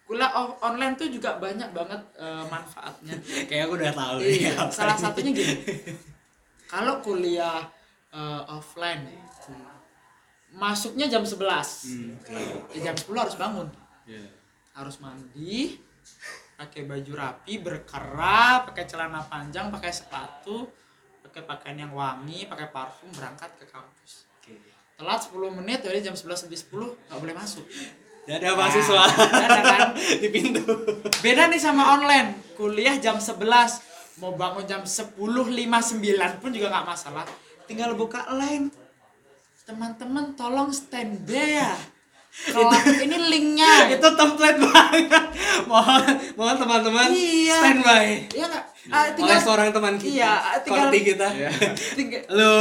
kuliah off- online tuh juga banyak banget eh, manfaatnya Kayak aku udah tahu iya, apa salah ini. satunya gini kalau kuliah eh, offline masuknya jam 11 Hmm, oke. ya, jam 10 harus bangun Iya. harus mandi pakai baju rapi berkerah pakai celana panjang pakai sepatu pakai pakaian yang wangi pakai parfum berangkat ke kampus Oke. Telat 10 menit jadi jam 11 lebih 10 nggak boleh masuk Dadah mahasiswa ada kan di pintu. beda nih sama online kuliah jam 11 mau bangun jam 10.59 pun juga nggak masalah tinggal buka line teman-teman tolong standby ya Kalau ini linknya Itu template banget. mohon mohon teman-teman Iya. standby. Iya nggak? Ah, Oleh tinggal seorang teman kita. Iya, tinggal- Korti kita. tinggal, Lu.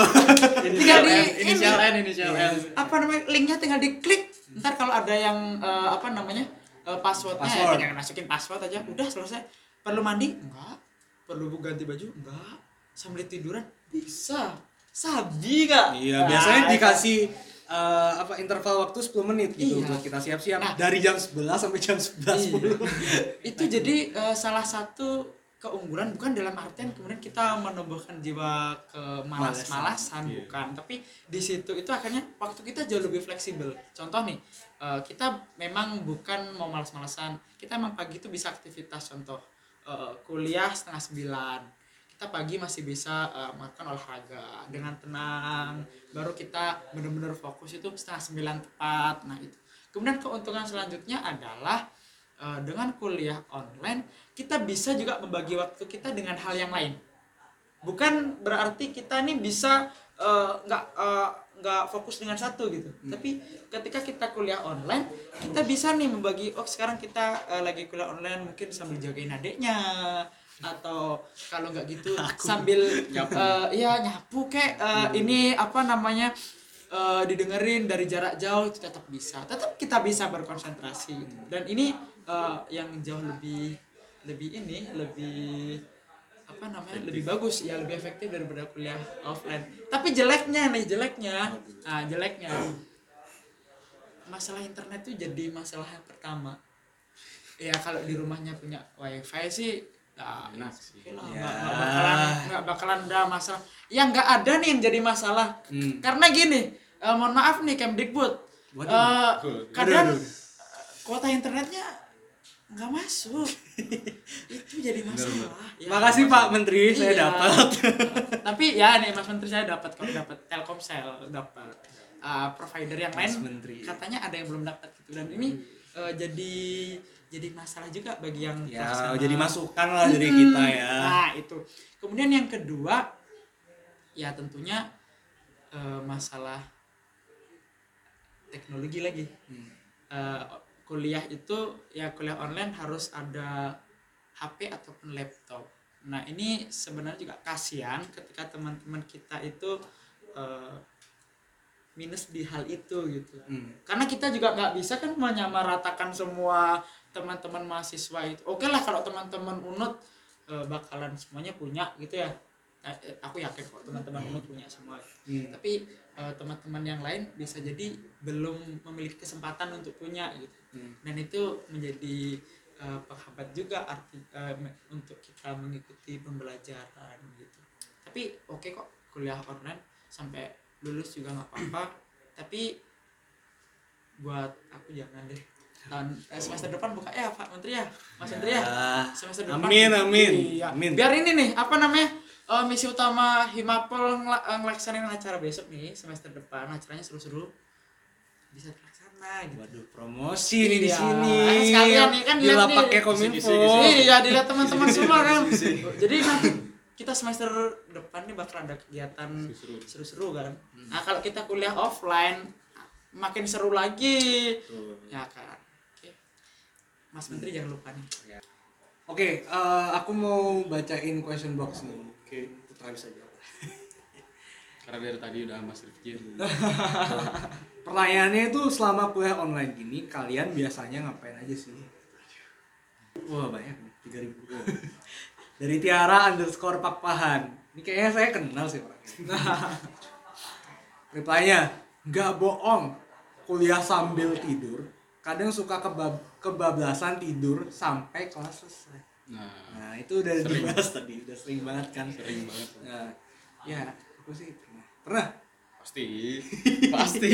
tinggal di inisial ini N inisial N apa namanya linknya tinggal diklik ntar kalau ada yang eh, apa namanya eh, passwordnya ya Password. tinggal masukin password aja udah selesai perlu mandi enggak perlu ganti baju enggak sambil tiduran bisa sabi kak Iya, biasanya Nah, dikasih eh, apa interval waktu 10 menit gitu Iya. buat kita siap-siap Nah. dari jam 11 sampai jam 11.10. Iya. itu jadi eh, salah satu keunggulan bukan dalam artian kemudian kita menumbuhkan jiwa kemalas-malasan Iya. bukan. Tapi di situ itu akhirnya waktu kita jauh lebih fleksibel. Contoh nih eh, kita memang bukan mau malas-malasan. Kita emang pagi itu bisa aktivitas contoh eh, kuliah setengah sembilan. Kita pagi masih bisa eh, melakukan olahraga dengan tenang. Baru kita benar-benar fokus itu setengah sembilan tepat. Nah itu. Kemudian keuntungan selanjutnya adalah eh, dengan kuliah online kita bisa juga membagi waktu kita dengan hal yang lain. Bukan berarti kita nih bisa eh, nggak eh, nggak fokus dengan satu gitu. Tapi ketika kita kuliah online kita bisa nih membagi oh sekarang kita eh, lagi kuliah online mungkin sambil jagain adiknya atau kalau nggak gitu sambil Nyapu. eh, ya nyapu kayak eh, ini apa namanya eh, didengerin dari jarak jauh itu tetap bisa. Tetap kita bisa berkonsentrasi. Dan ini eh, yang jauh lebih lebih ini lebih apa namanya lebih bagus ya lebih efektif daripada kuliah offline. Tapi jeleknya nih jeleknya. Ah jeleknya. Masalah internet tuh jadi masalah yang pertama. Ya kalau di rumahnya punya wifi sih nah, Enak sih. lah, Ya. bakalan bakalan ada masalah. Yang nggak ada nih yang jadi masalah. Hmm. karena gini eh, mohon maaf nih Kemdikbud. Waduh. kadang kuota internetnya nggak masuk itu jadi masalah Ya, Makasih Pak Menteri, saya Iya. dapat. tapi ya nih Mas Menteri saya dapat kok dapat Telkomsel dapat Uh, provider yang Mas lain Menteri. katanya ada yang belum dapat gitu dan ini uh, jadi jadi masalah juga bagi yang Ya, jadi masukan lah dari Mm-mm. kita ya. Nah, itu. Kemudian yang kedua ya tentunya eh, masalah teknologi lagi. Hmm. Eh, kuliah itu ya kuliah online harus ada HP ataupun laptop. Nah, ini sebenarnya juga kasihan ketika teman-teman kita itu eh, minus di hal itu gitu Hmm. karena kita juga nggak bisa kan menyamaratakan semua teman-teman mahasiswa itu oke lah kalau teman-teman unut eh, bakalan semuanya punya gitu ya eh, aku yakin kok teman-teman unut punya semua Hmm. tapi teman-teman yang lain bisa jadi belum memiliki kesempatan untuk punya gitu Hmm. dan itu menjadi eh, penghambat juga arti me- untuk kita mengikuti pembelajaran gitu. Tapi oke kok kuliah online sampai lulus juga nggak apa-apa. Tapi buat aku jangan deh. Tahun eh, semester depan buka ya Pak Menteri ya Mas Menteri ya. Semester depan. Amin, amin, Iya. amin. biar ini nih apa namanya eh, misi utama Himapol ngela- ngelaksanain acara besok nih semester depan acaranya seru-seru bisa terlaksana gitu Waduh, promosi nih di Iya. sini. Sekalian nih kan lihat Gila nih. pakai kominfo. Iya, dilihat teman-teman semua kan. Jadi nanti kita semester depan nih bakal ada kegiatan Seru-seru. kan. Nah, kalau kita kuliah offline makin seru lagi. Ya kan. Oke. Mas Menteri jangan lupa nih. Oke, eh, aku mau bacain question box nih. Oke, Putra bisa jawab. Karena dari tadi udah Mas Rifki. Pertanyaannya itu selama kuliah online gini, kalian biasanya ngapain aja sih? Wah banyak nih, 3000 Wah. Dari Tiara underscore Pakpahan. Ini kayaknya saya kenal sih orangnya. Reply-nya, nggak bohong. Kuliah sambil tidur, kadang suka kebab kebablasan tidur sampai kelas selesai. Nah, Nah itu udah Sering. dibahas tadi, udah sering banget kan. sering banget. Nah, ya aku sih pernah. Pernah? Pasti. Pasti.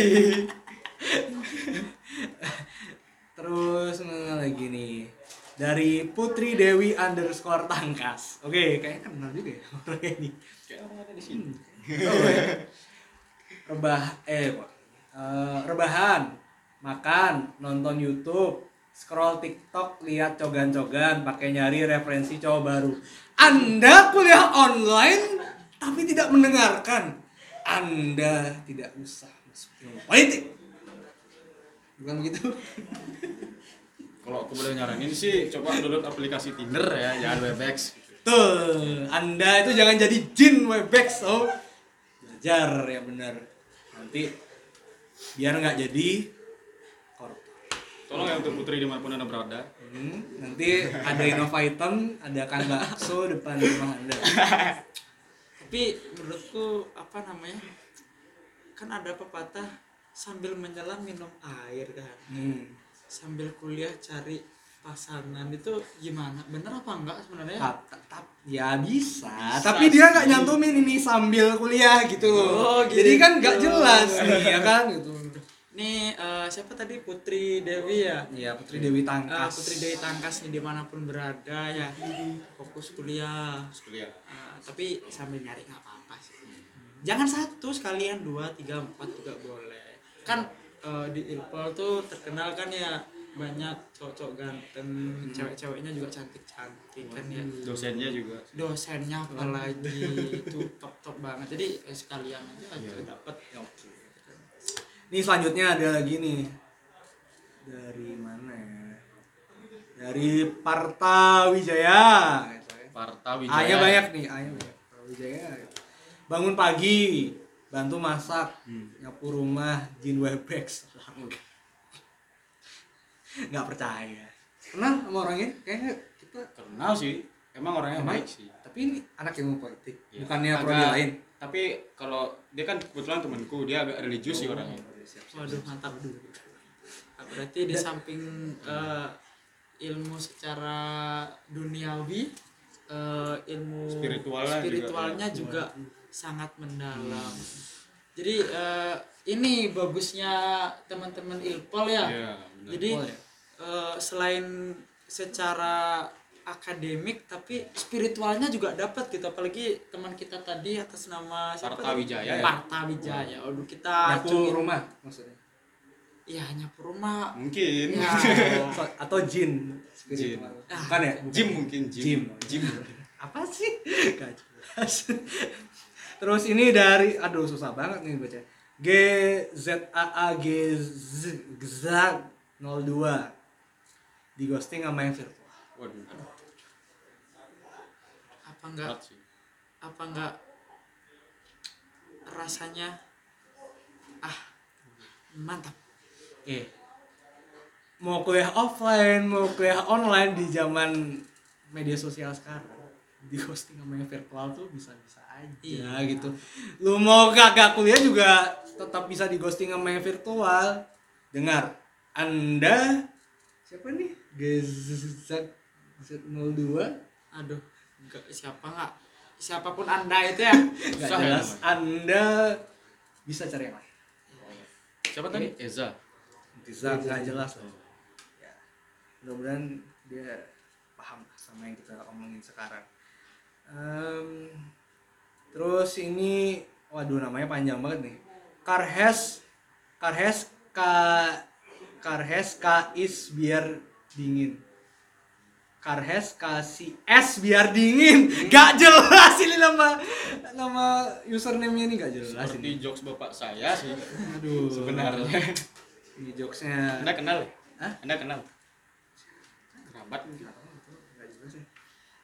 Terus mana lagi nih? Dari Putri Dewi underscore Tangkas. Oke, kayaknya kenal juga ya orang ini. Kayak orang ada di sini. Oh, ya. Rebah, eh, kok. Eh, rebahan, makan, nonton YouTube, scroll TikTok, lihat cogan-cogan, pakai nyari referensi cowok baru. Anda kuliah online tapi tidak mendengarkan. Anda tidak usah masuk ilmu politik. Bukan begitu? Kalau aku boleh nyaranin sih coba download aplikasi Tinder ya, jangan Webex. gitu. Tuh, Anda itu jangan jadi jin Webex, oh. Belajar ya benar. Nanti biar nggak jadi. Tolong ya untuk Putri di mana pun anda berada. Hmm, nanti ada Innova Item, ada Kang Bakso depan rumah Anda. Tapi menurutku apa namanya? Kan ada pepatah sambil menyelam minum air kan. Hmm. Sambil kuliah cari pasangan itu gimana? Bener apa enggak sebenarnya? Tap, tap, tap. Ya bisa, Bisa tapi dia nggak nyantumin ini sambil kuliah gitu. Oh, Jadi kan nggak gitu. jelas nih, ya kan gitu. Nih eh, siapa tadi Putri Dewi ya? Iya, Putri Dewi Ah, Tangkas. Putri Dewi Tangkas nih di mana pun berada ya fokus kuliah Kuliah. Ah, tapi sambil nyari nggak apa-apa sih jangan satu sekalian dua tiga empat juga boleh kan eh, di Ilpol tuh terkenal kan ya banyak cowok-cowok ganteng cewek-ceweknya juga cantik-cantik kan ya Dosennya juga. dosennya apalagi itu top-top banget jadi eh, sekalian aja Iya. dapat Nih selanjutnya ada lagi nih. Dari mana ya? Dari Parta Wijaya. Parta A-nya Wijaya. banyak nih, A-nya banyak. Parta Wijaya. Bangun pagi, bantu masak, Hmm. nyapu rumah, jin webex. Nggak percaya. Kenal sama orangnya? Kayaknya kita Kenal sih. Emang orangnya Emang? baik sih. tapi ini anak ilmu politik, Iya. bukannya Agak- prodi lain. Tapi kalau dia kan kebetulan temanku, dia agak religius sih orangnya. waduh mantap Ah, berarti di samping eh, ilmu secara duniawi eh, ilmu Spiritualnya juga, spiritualnya ya. juga, sangat mendalam jadi eh, ini bagusnya teman-teman ilpol ya Iya, benar. jadi Oh, ya. eh, selain secara akademik tapi spiritualnya juga dapat gitu apalagi teman kita tadi atas nama siapa Parta? Wijaya ya? Parta Wijaya. Aduh kita Nyapu rumah maksudnya. Iya nyapu rumah. Mungkin. Ya. So- atau jin Jin. Ah. Bukan ya? Jim mungkin Jim. Jim. Jim. Apa sih? Gak jelas. Terus ini dari aduh susah banget nih baca. G Z A A G Z Z 02 di ghosting sama yang virtual. Waduh. Apa enggak apa enggak rasanya ah mantap. Eh, mau kuliah offline, mau kuliah online di zaman media sosial sekarang di ghosting sama yang virtual tuh bisa-bisa aja Iya. gitu. Lu mau kagak kuliah juga tetap bisa di ghosting sama yang virtual. Dengar, Anda siapa nih? GZ Z02 Aduh, enggak siapa enggak siapa pun Anda itu ya. Nggak ya jelas. Anda bisa cari yang lain. Siapa tadi? Eza. Bisa nggak jelas loh. Ya, mudah-mudahan dia paham sama yang kita omongin sekarang. Em, terus ini, waduh namanya panjang banget nih. Karhes, Karhes Ka Karhes K is biar dingin. Karhes kasih es biar dingin. Gak jelas ini nama nama username-nya ini gak jelas Seperti ini. jokes bapak saya sih Aduh. sebenarnya. Ini jokesnya. Anda kenal? Hah? Anda kenal? Kerabat mungkin.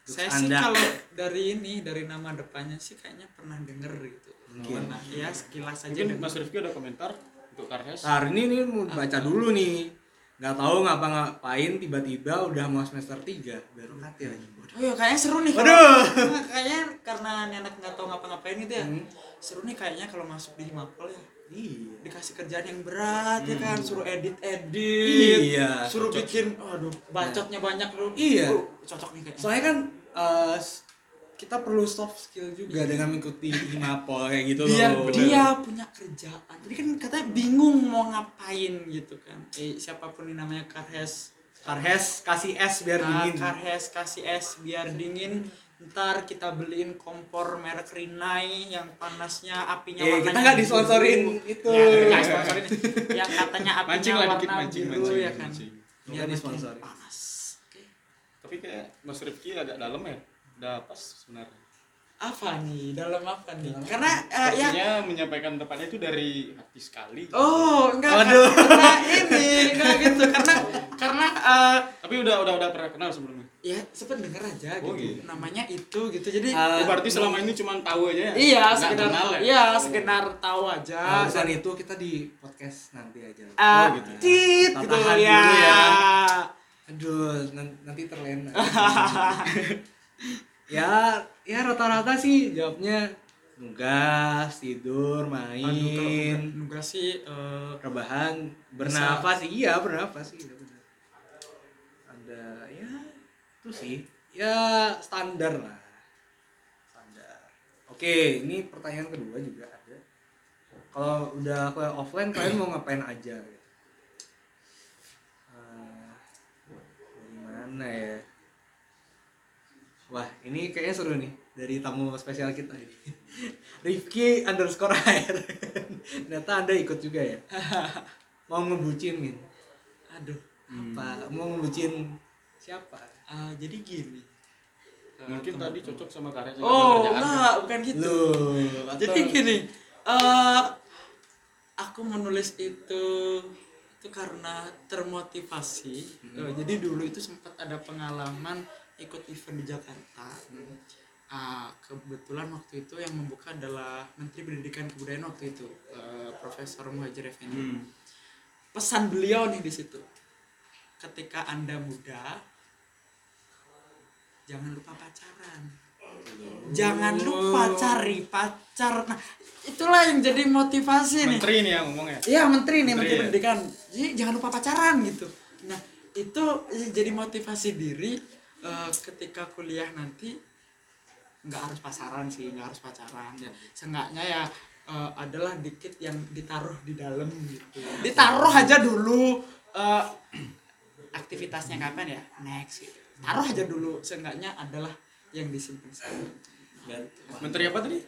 saya sih Anda- kalau dari ini dari nama depannya sih kayaknya pernah denger gitu Mungkin. Pernah, ya sekilas aja Mungkin. Mas Rifki ada komentar untuk Karhes. Nah, ini nih mau baca dulu nih. Nggak tahu ngapa-ngapain tiba-tiba udah mau semester 3 baru kati lagi. Oh iya kayaknya seru nih. Kalau- Nah, kayaknya karena ini anak nggak tahu ngapa-ngapain gitu ya. Hmm. Seru nih kayaknya kalau masuk di Himapol ya. Iya. Dikasih kerjaan yang berat ya kan, Hmm. suruh edit edit. Iya. Suruh bikin aduh bacotnya banyak lu. Iya. Oh, cocok nih kayaknya. Soalnya kan eh, s- kita perlu soft skill juga dengan mengikuti Himapol kayak gitu biar loh. dia punya kerjaan. Jadi kan katanya bingung mau ngapain gitu kan. Eh siapa pun ini namanya Karhes Karhes kasih es biar Ah, dingin. Karhes kasih es biar dingin ntar kita beliin kompor merek Rinnai yang panasnya apinya Eh, warnanya kita nggak disponsorin itu. ya, nggak disponsorin yang katanya apinya Mancing lah warna dikit mancing, biru mancing, ya kan mancing. Nggak biar disponsorin. panas Oke. Tapi kayak Mas Rifki agak dalam ya. Udah pas sebenarnya. Apa nih dalam apa nih karena eh, ya menyampaikan tepatnya itu dari hati sekali. oh enggak Waduh. karena ini enggak gitu karena karena eh, Tapi udah udah udah pernah kenal sebelumnya. ya sempet denger aja Oh, gitu gitu. namanya itu gitu jadi Ah, Oh, berarti selama ini cuma tahu aja ya? iya Nggak sekedar kenal ya? iya sekedar tahu aja Nah, urusan itu kita di podcast nanti aja. Ah, gitu. tit Kita gitu ya. dulu ya. Aduh, nan- nanti terlena. ya, ya rata-rata sih jawabnya nugas, tidur, Aduh, kalau main, nugas- sih eh, rebahan, bernafas, iya bernafas sih. iya benar. Ada ya itu sih, ya standar lah, standar. Oke, ini pertanyaan kedua juga ada. Kalau udah kuliah offline, kalian mau ngapain aja? Gitu? Eh, dari mana ya? Wah, ini kayaknya seru nih dari tamu spesial kita ini. Rifki underscore air. Ternyata anda ikut juga ya? Mau ngebucin Min? aduh Apa? Mau ngebucin siapa? eh, jadi gini Eh, Mungkin teman- tadi cocok sama karya oh enggak bukan gitu Loh, jadi gini eh aku menulis itu itu karena termotivasi Eh, jadi dulu itu sempat ada pengalaman ikut event di Jakarta. Ah, kebetulan waktu itu yang membuka adalah Menteri Pendidikan Kebudayaan waktu itu eh, Profesor Muhajir Effendi. Hmm. pesan beliau nih di situ ketika anda muda jangan lupa pacaran. Jangan lupa cari pacar. Nah itulah yang jadi motivasi nih. Menteri nih yang ngomongnya. Iya menteri nih Menteri menteri ya? pendidikan. Jadi jangan lupa pacaran gitu. Nah itu jadi motivasi diri eh, ketika kuliah nanti nggak harus pacaran sih nggak harus pacaran ya seenggaknya ya eh, adalah dikit yang ditaruh di dalam gitu ditaruh aja dulu eh, aktivitasnya kapan ya next gitu. taruh aja dulu seenggaknya adalah yang disimpan. Menteri apa tadi?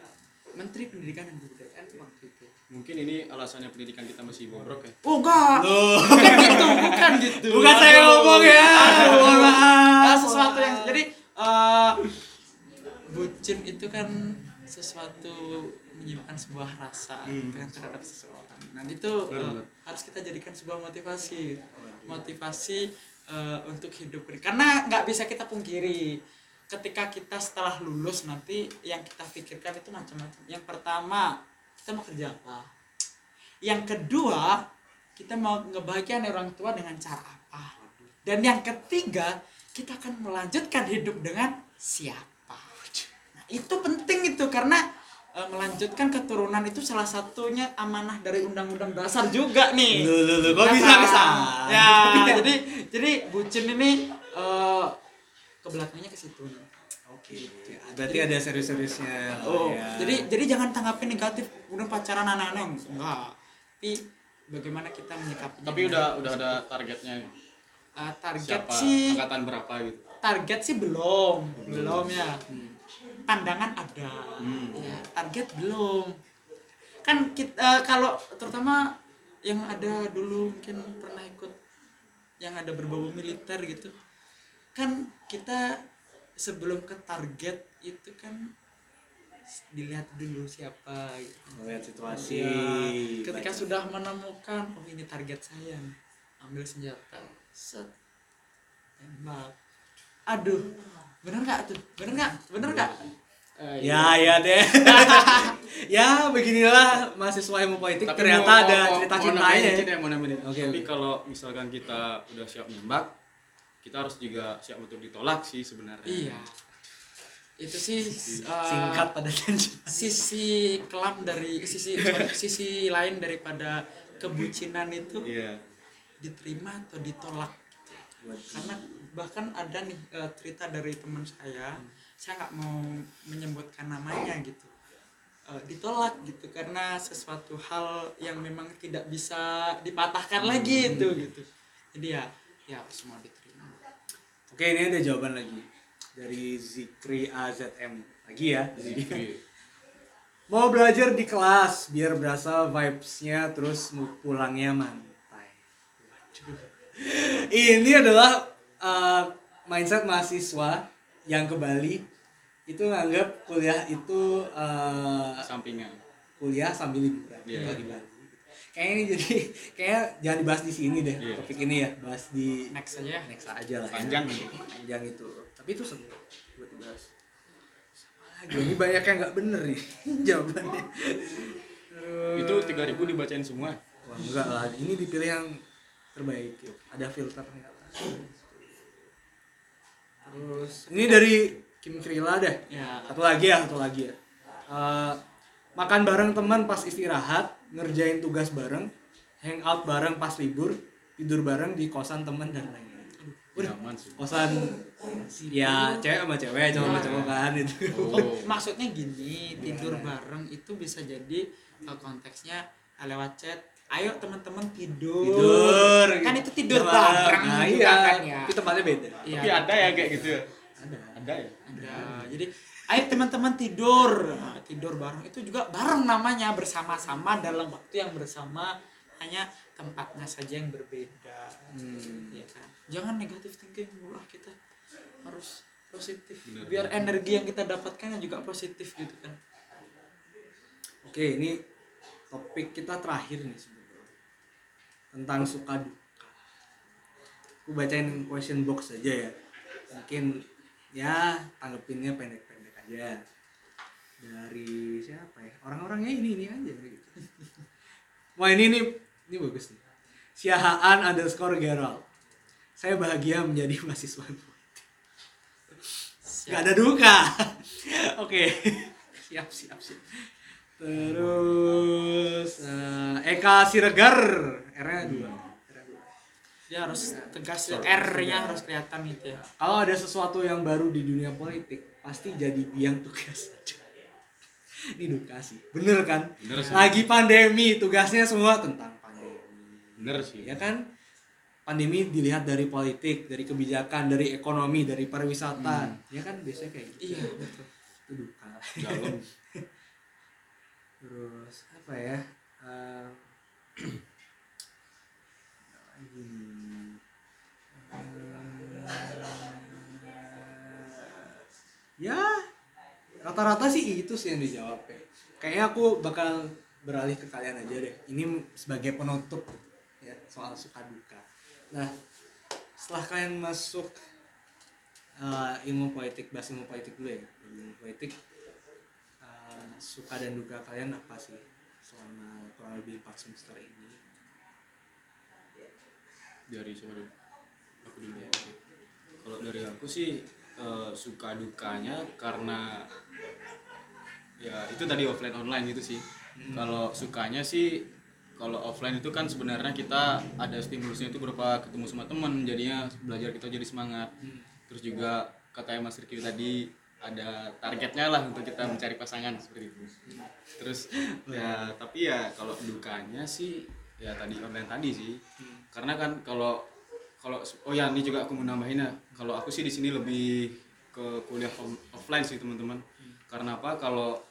menteri pendidikan dan kebudayaan waktu itu Mungkin ini alasannya pendidikan kita masih bobrok ya. oh enggak Loh. bukan gitu bukan gitu Bukan saya ngomong ya. Aduh. Mohon maaf. Ah, sesuatu yang jadi eh, bucin itu kan sesuatu menyimpan sebuah rasa Hmm. kan terhadap seseorang nah itu eh, Benar. harus kita jadikan sebuah motivasi motivasi eh, untuk hidup ini karena nggak bisa kita pungkiri ketika kita setelah lulus nanti yang kita pikirkan itu macam-macam yang pertama kita mau kerja apa yang kedua kita mau ngebahagiain orang tua dengan cara apa dan yang ketiga kita akan melanjutkan hidup dengan siapa nah itu penting itu karena eh, melanjutkan keturunan itu salah satunya amanah dari undang-undang dasar juga nih Loh, loh, loh, kok Ya bisa kan? sana? ya jadi jadi bucin ini eh ke belakangnya ke situ nih. Oke, berarti ada serius-seriusnya. Oh, ya. jadi jadi jangan tanggapi negatif udah pacaran aneh-aneh enggak. Tapi bagaimana kita menyikapinya? Tapi udah udah ada targetnya. Eh, target Siapa sih angkatan berapa gitu. target sih belum, belum ya. Pandangan ada. Hmm. Ya, target belum. Kan kita kalau terutama yang ada dulu mungkin pernah ikut yang ada berbau militer gitu kan kita sebelum ke target itu kan dilihat dulu siapa gitu. Melihat situasi. Ya, ketika baca. sudah menemukan oh ini target saya ambil senjata set tembak aduh bener nggak tuh bener nggak bener nggak Eh, Ya ya deh. ya beginilah mahasiswa ilmu politik ternyata mau- ada cerita mau cintanya. nambahin ya. dikit ya, mau nambahin. Oke, Tapi kalau misalkan kita udah siap nembak, kita harus juga siap untuk ditolak sih sebenarnya. iya itu sih uh, Singkat pada janji. sisi kelam dari sisi sisi lain daripada kebucinan itu Iya. diterima atau ditolak karena bahkan ada nih eh, cerita dari teman saya saya nggak mau menyebutkan namanya gitu Eh, ditolak gitu karena sesuatu hal yang memang tidak bisa dipatahkan lagi itu gitu jadi ya ya semua diterima Oke, ini ada jawaban lagi dari Zikri AZM. Lagi ya. Zikri. Mau belajar di kelas biar berasa vibes-nya terus pulangnya mantai. Ini adalah uh, mindset mahasiswa yang ke Bali itu nganggap kuliah itu uh, Sampingan. kuliah sambil liburan kalau di Bali. Kayaknya ini jadi kayak jangan dibahas di sini deh Iya. topik ini ya, bahas di next aja ya next aja lah. ya. Panjang nih. Panjang itu. Tapi itu seru buat dibahas. Lagi, ini banyak yang nggak bener nih jawabannya. Terus- Itu 3000 dibacain semua. Wah, enggak lah, ini dipilih yang terbaik yuk. Ada filternya lah. Terus ini dari Kim Krila deh. ya Satu lagi ya, satu lagi ya. Eh, makan bareng teman pas istirahat, ngerjain tugas bareng, hangout bareng pas libur, tidur bareng di kosan teman dan lain-lain. Udah, kosan ya cewek sama cewek, cowok sama cowok kan itu. Oh, maksudnya gini tidur bareng itu bisa jadi eh, konteksnya eh, lewat chat ayo teman-teman tidur Tidur. kan itu tidur Sama- bareng Nah, juga iya. kan ya Tapi tempatnya beda. Iya. Tapi ada ya kayak gitu ya? Ada. Ada ya? Ada. jadi ayo teman-teman tidur Nah, tidur bareng itu juga bareng namanya bersama-sama dalam waktu yang bersama hanya tempatnya saja yang berbeda Hmm. ya kan jangan negatif thinking lah kita harus positif Benar. biar energi yang kita dapatkan juga positif gitu kan Oke, ini topik kita terakhir nih sebetulnya. Tentang suka duka. Aku bacain question box aja ya. Mungkin ya tanggepinnya pendek-pendek aja. Dari siapa ya? Orang-orangnya ini ini aja gitu. Wah ini nih ini bagus nih. Siahaan underscore Gerald. Saya bahagia menjadi mahasiswa. Gak ada duka. Oke. siap, siap, siap. Terus eh, Eka Siregar. R-nya dua. Dia harus tegas ya R-nya harus kelihatan gitu ya Kalau ada sesuatu yang baru di dunia politik, pasti jadi biang tugas duka sih. Bener kan? Bener sih. Lagi pandemi, tugasnya semua tentang pandemi. Bener sih. Ya kan? Pandemi dilihat dari politik, dari kebijakan, dari ekonomi, dari pariwisata. Ya kan biasanya kayak gitu. iya betul Itu duka. Dalam. Terus apa ya? Eh, ya rata-rata sih itu sih yang dijawab ya. Kayaknya aku bakal beralih ke kalian aja deh. Ini sebagai penutup ya soal suka duka. Nah, setelah kalian masuk eh, ilmu politik, bahas ilmu politik dulu ya. Ilmu politik eh, suka dan duka kalian apa sih selama kurang lebih 4 semester ini? Dari dulu? Aku dulu ya. Kalau dari aku sih eh, suka dukanya karena ya itu tadi offline online gitu sih. Kalau sukanya sih kalau offline itu kan sebenarnya kita ada stimulusnya itu berupa ketemu sama teman jadinya belajar kita jadi semangat. Terus juga kata Mas Riki tadi ada targetnya lah untuk kita mencari pasangan seperti itu. Terus ya tapi ya kalau dukanya sih ya tadi online tadi sih karena kan kalau kalau oh ya ini juga aku mau nambahin ya. Kalau aku sih di sini lebih ke kuliah offline sih teman-teman. Karena apa? Kalau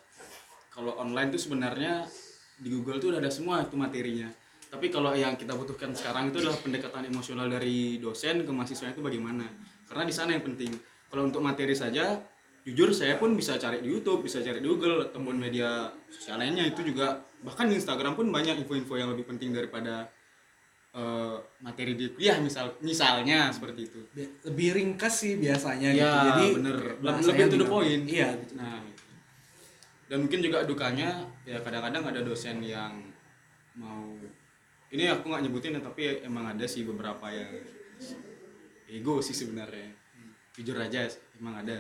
kalau online tuh sebenarnya di Google tuh udah ada semua itu materinya. Tapi kalau yang kita butuhkan sekarang itu adalah pendekatan emosional dari dosen ke mahasiswa itu bagaimana? Karena di sana yang penting. Kalau untuk materi saja jujur saya pun bisa cari di YouTube bisa cari di Google ataupun media sosial lainnya. Itu juga bahkan di Instagram pun banyak info-info yang lebih penting daripada materi di kuliah misal misalnya seperti itu. Bi- lebih ringkas sih biasanya gitu. ya Jadi bener. Lebih to the point. Iya, nah dan mungkin juga dukanya ya kadang-kadang ada dosen yang mau ini aku nggak nyebutin ya tapi emang ada sih beberapa yang ego sih sebenarnya. Jujur aja emang ada.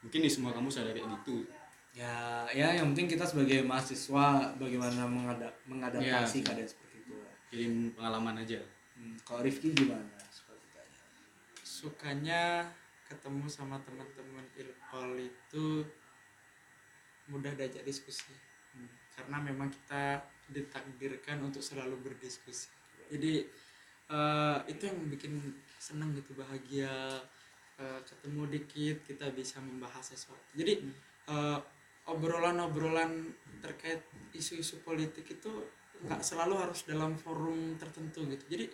Mungkin di semua kampus ada kayak gitu. Ya, ya yang penting kita sebagai mahasiswa bagaimana mengadap mengadaptasi Iya. keadaan seperti itu. jadi pengalaman aja Hmm, kalau Rifki gimana? Tanya. sukanya ketemu sama teman-teman ilpol itu mudah diajak diskusi. Karena memang kita ditakdirkan untuk selalu berdiskusi. Jadi eh, itu yang bikin senang gitu bahagia. Eh, ketemu dikit kita bisa membahas sesuatu. Jadi eh, obrolan-obrolan terkait isu-isu politik itu nggak selalu harus dalam forum tertentu gitu. Jadi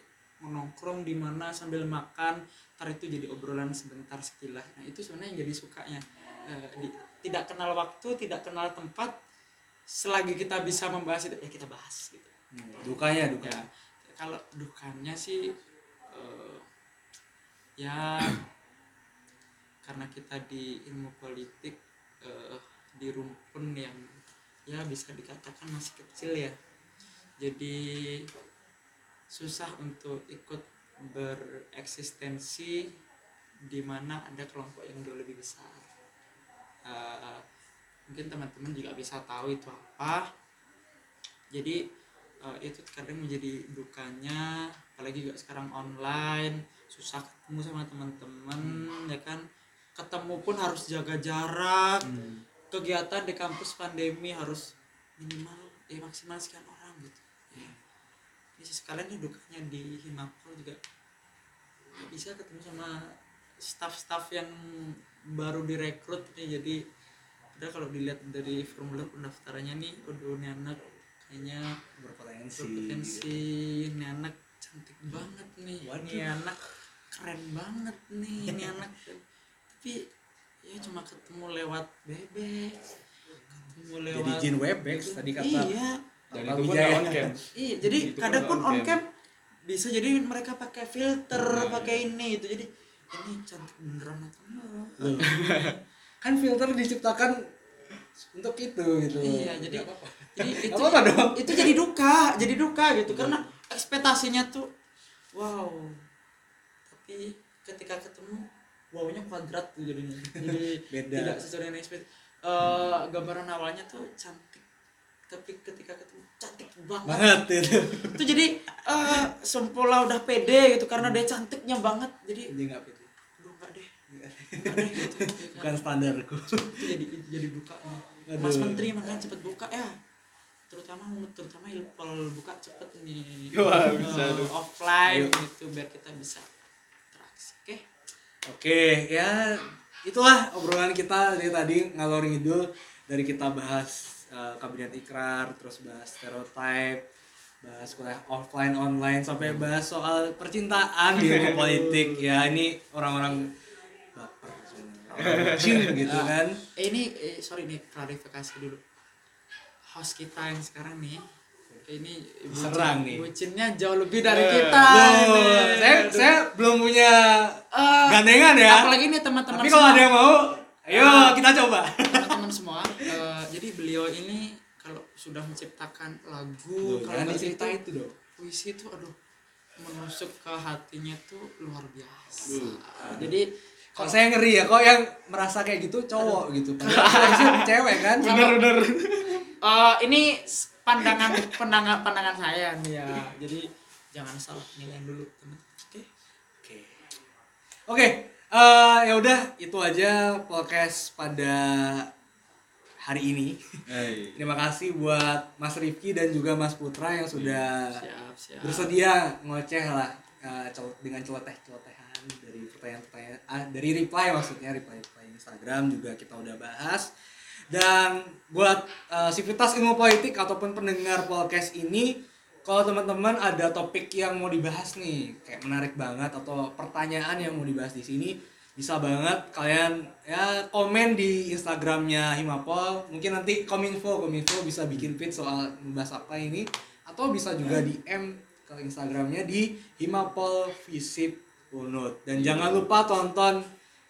nongkrong di mana sambil makan ntar itu jadi obrolan sebentar sekilas. Nah itu sebenarnya yang jadi sukanya. Eh, di- tidak kenal waktu tidak kenal tempat selagi kita bisa membahas itu ya kita bahas gitu. Hmm, dukanya duka. ya kalau dukanya sih eh, ya karena kita di ilmu politik eh, di rumpun yang ya bisa dikatakan masih kecil ya. Jadi susah untuk ikut bereksistensi di mana ada kelompok yang jauh lebih besar. Eh, mungkin teman-teman juga bisa tahu itu apa. Jadi eh, itu kadang menjadi dukanya apalagi juga sekarang online susah ketemu sama teman-teman ya kan? Ketemu pun harus jaga jarak. Hmm. kegiatan di kampus pandemi harus minimal eh maksimal sekian orang gitu ya. Ini sekalian nih dukanya di Himapol juga bisa ketemu sama staff-staff yang baru direkrut nih jadi udah kalau dilihat dari formulir pendaftarannya nih aduh ini anak kayaknya Berpotensi. berpotensi ini anak cantik banget nih Waduh. ini anak keren banget nih ini anak tapi ya cuma ketemu lewat bebek ketemu Jadi lewat Jin Webex tadi kata iya dan itu pun on cam iya jadi Itu kadang pun on cam. bisa jadi mereka pakai filter Nah, pakai ini itu jadi ini cantik beneran atau enggak Loh. kan filter diciptakan untuk itu gitu. iya jadi apa-apa. jadi itu apa-apa dong. itu jadi duka jadi duka gitu karena ekspektasinya tuh wow tapi ketika ketemu wownya kuadrat tuh jadinya jadi Beda. tidak sesuai dengan ekspektasi Eh, gambaran awalnya tuh cantik tapi ketika ketemu cantik banget banget itu. itu jadi eh sempurna udah pede gitu karena dia cantiknya banget jadi Jadi nggak pede. aduh enggak deh gitu? Bukan standarku. itu jadi jadi buka nih. Mas Aduh. Menteri makanya cepet buka ya terutama terutama ilpol buka cepet nih Wah, bisa tuh. offline Ayo. gitu biar kita bisa interaksi oke Oke, ya itulah obrolan kita dari tadi ngalor ngidul dari kita bahas eh, kabinet ikrar, terus bahas stereotype, bahas kuliah offline online sampai bahas soal percintaan di ilmu politik. Ya ini orang-orang baper sebenarnya. Bucin gitu kan. eh, ini eh, sorry nih klarifikasi dulu host kita yang sekarang nih ini bucin- Serang nih. bucinnya jauh lebih dari Eh, kita Loh, ini. saya saya belum punya Eh, gandengan ya. apalagi nih teman-teman Tapi kalau ada yang mau, ayo Ah. kita coba. Beliau ini kalau sudah menciptakan lagu Loh, kalau diceritain itu itu dong. puisi itu aduh menusuk ke hatinya tuh luar biasa Duh. jadi Kok saya ngeri ya, kok yang merasa kayak gitu cowok gitu. Padahal cewek kan. bener-bener eh, ini s- pandangan pandangan pandangan saya nih ya jadi jangan salah nilai dulu teman oke Oke. Oke, eh, ya udah itu aja podcast pada hari ini. Hey. Terima kasih buat Mas Rifki dan juga Mas Putra yang sudah siap siap bersedia ngoceh lah eh, dengan celoteh-celotehan dari pertanyaan-pertanyaan ah, dari reply maksudnya reply reply Instagram juga kita udah bahas dan buat eh, sivitas ilmu politik ataupun pendengar podcast ini kalau teman-teman ada topik yang mau dibahas nih, kayak menarik banget atau pertanyaan yang mau dibahas di sini, bisa banget kalian ya komen di Instagramnya Himapol. Mungkin nanti kominfo kominfo bisa bikin feed soal membahas apa ini, atau bisa juga DM ke Instagramnya di Himapol Visip Unut. Dan jangan lupa tonton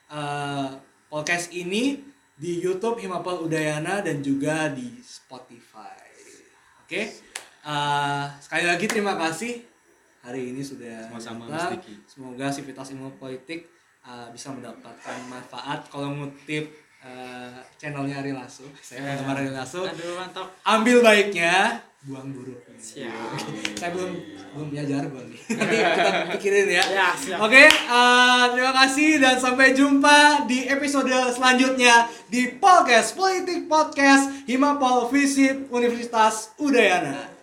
eh, podcast ini di YouTube Himapol Udayana dan juga di Spotify. Oke, Eh, sekali lagi terima kasih hari ini sudah Sama-sama. Semoga Sivitas Ilmu Politik eh, bisa mendapatkan manfaat. Kalau ngutip eh, channelnya Ari Lasso, saya penggemar Ari Lasso, aduh mantap ambil baiknya, buang buruknya. siap Saya belum belum punya jargon nih. Nanti kita pikirin ya. ya siap Oke, eh, terima kasih dan sampai jumpa di episode selanjutnya di podcast Politik Podcast Himapol Visip Universitas Udayana.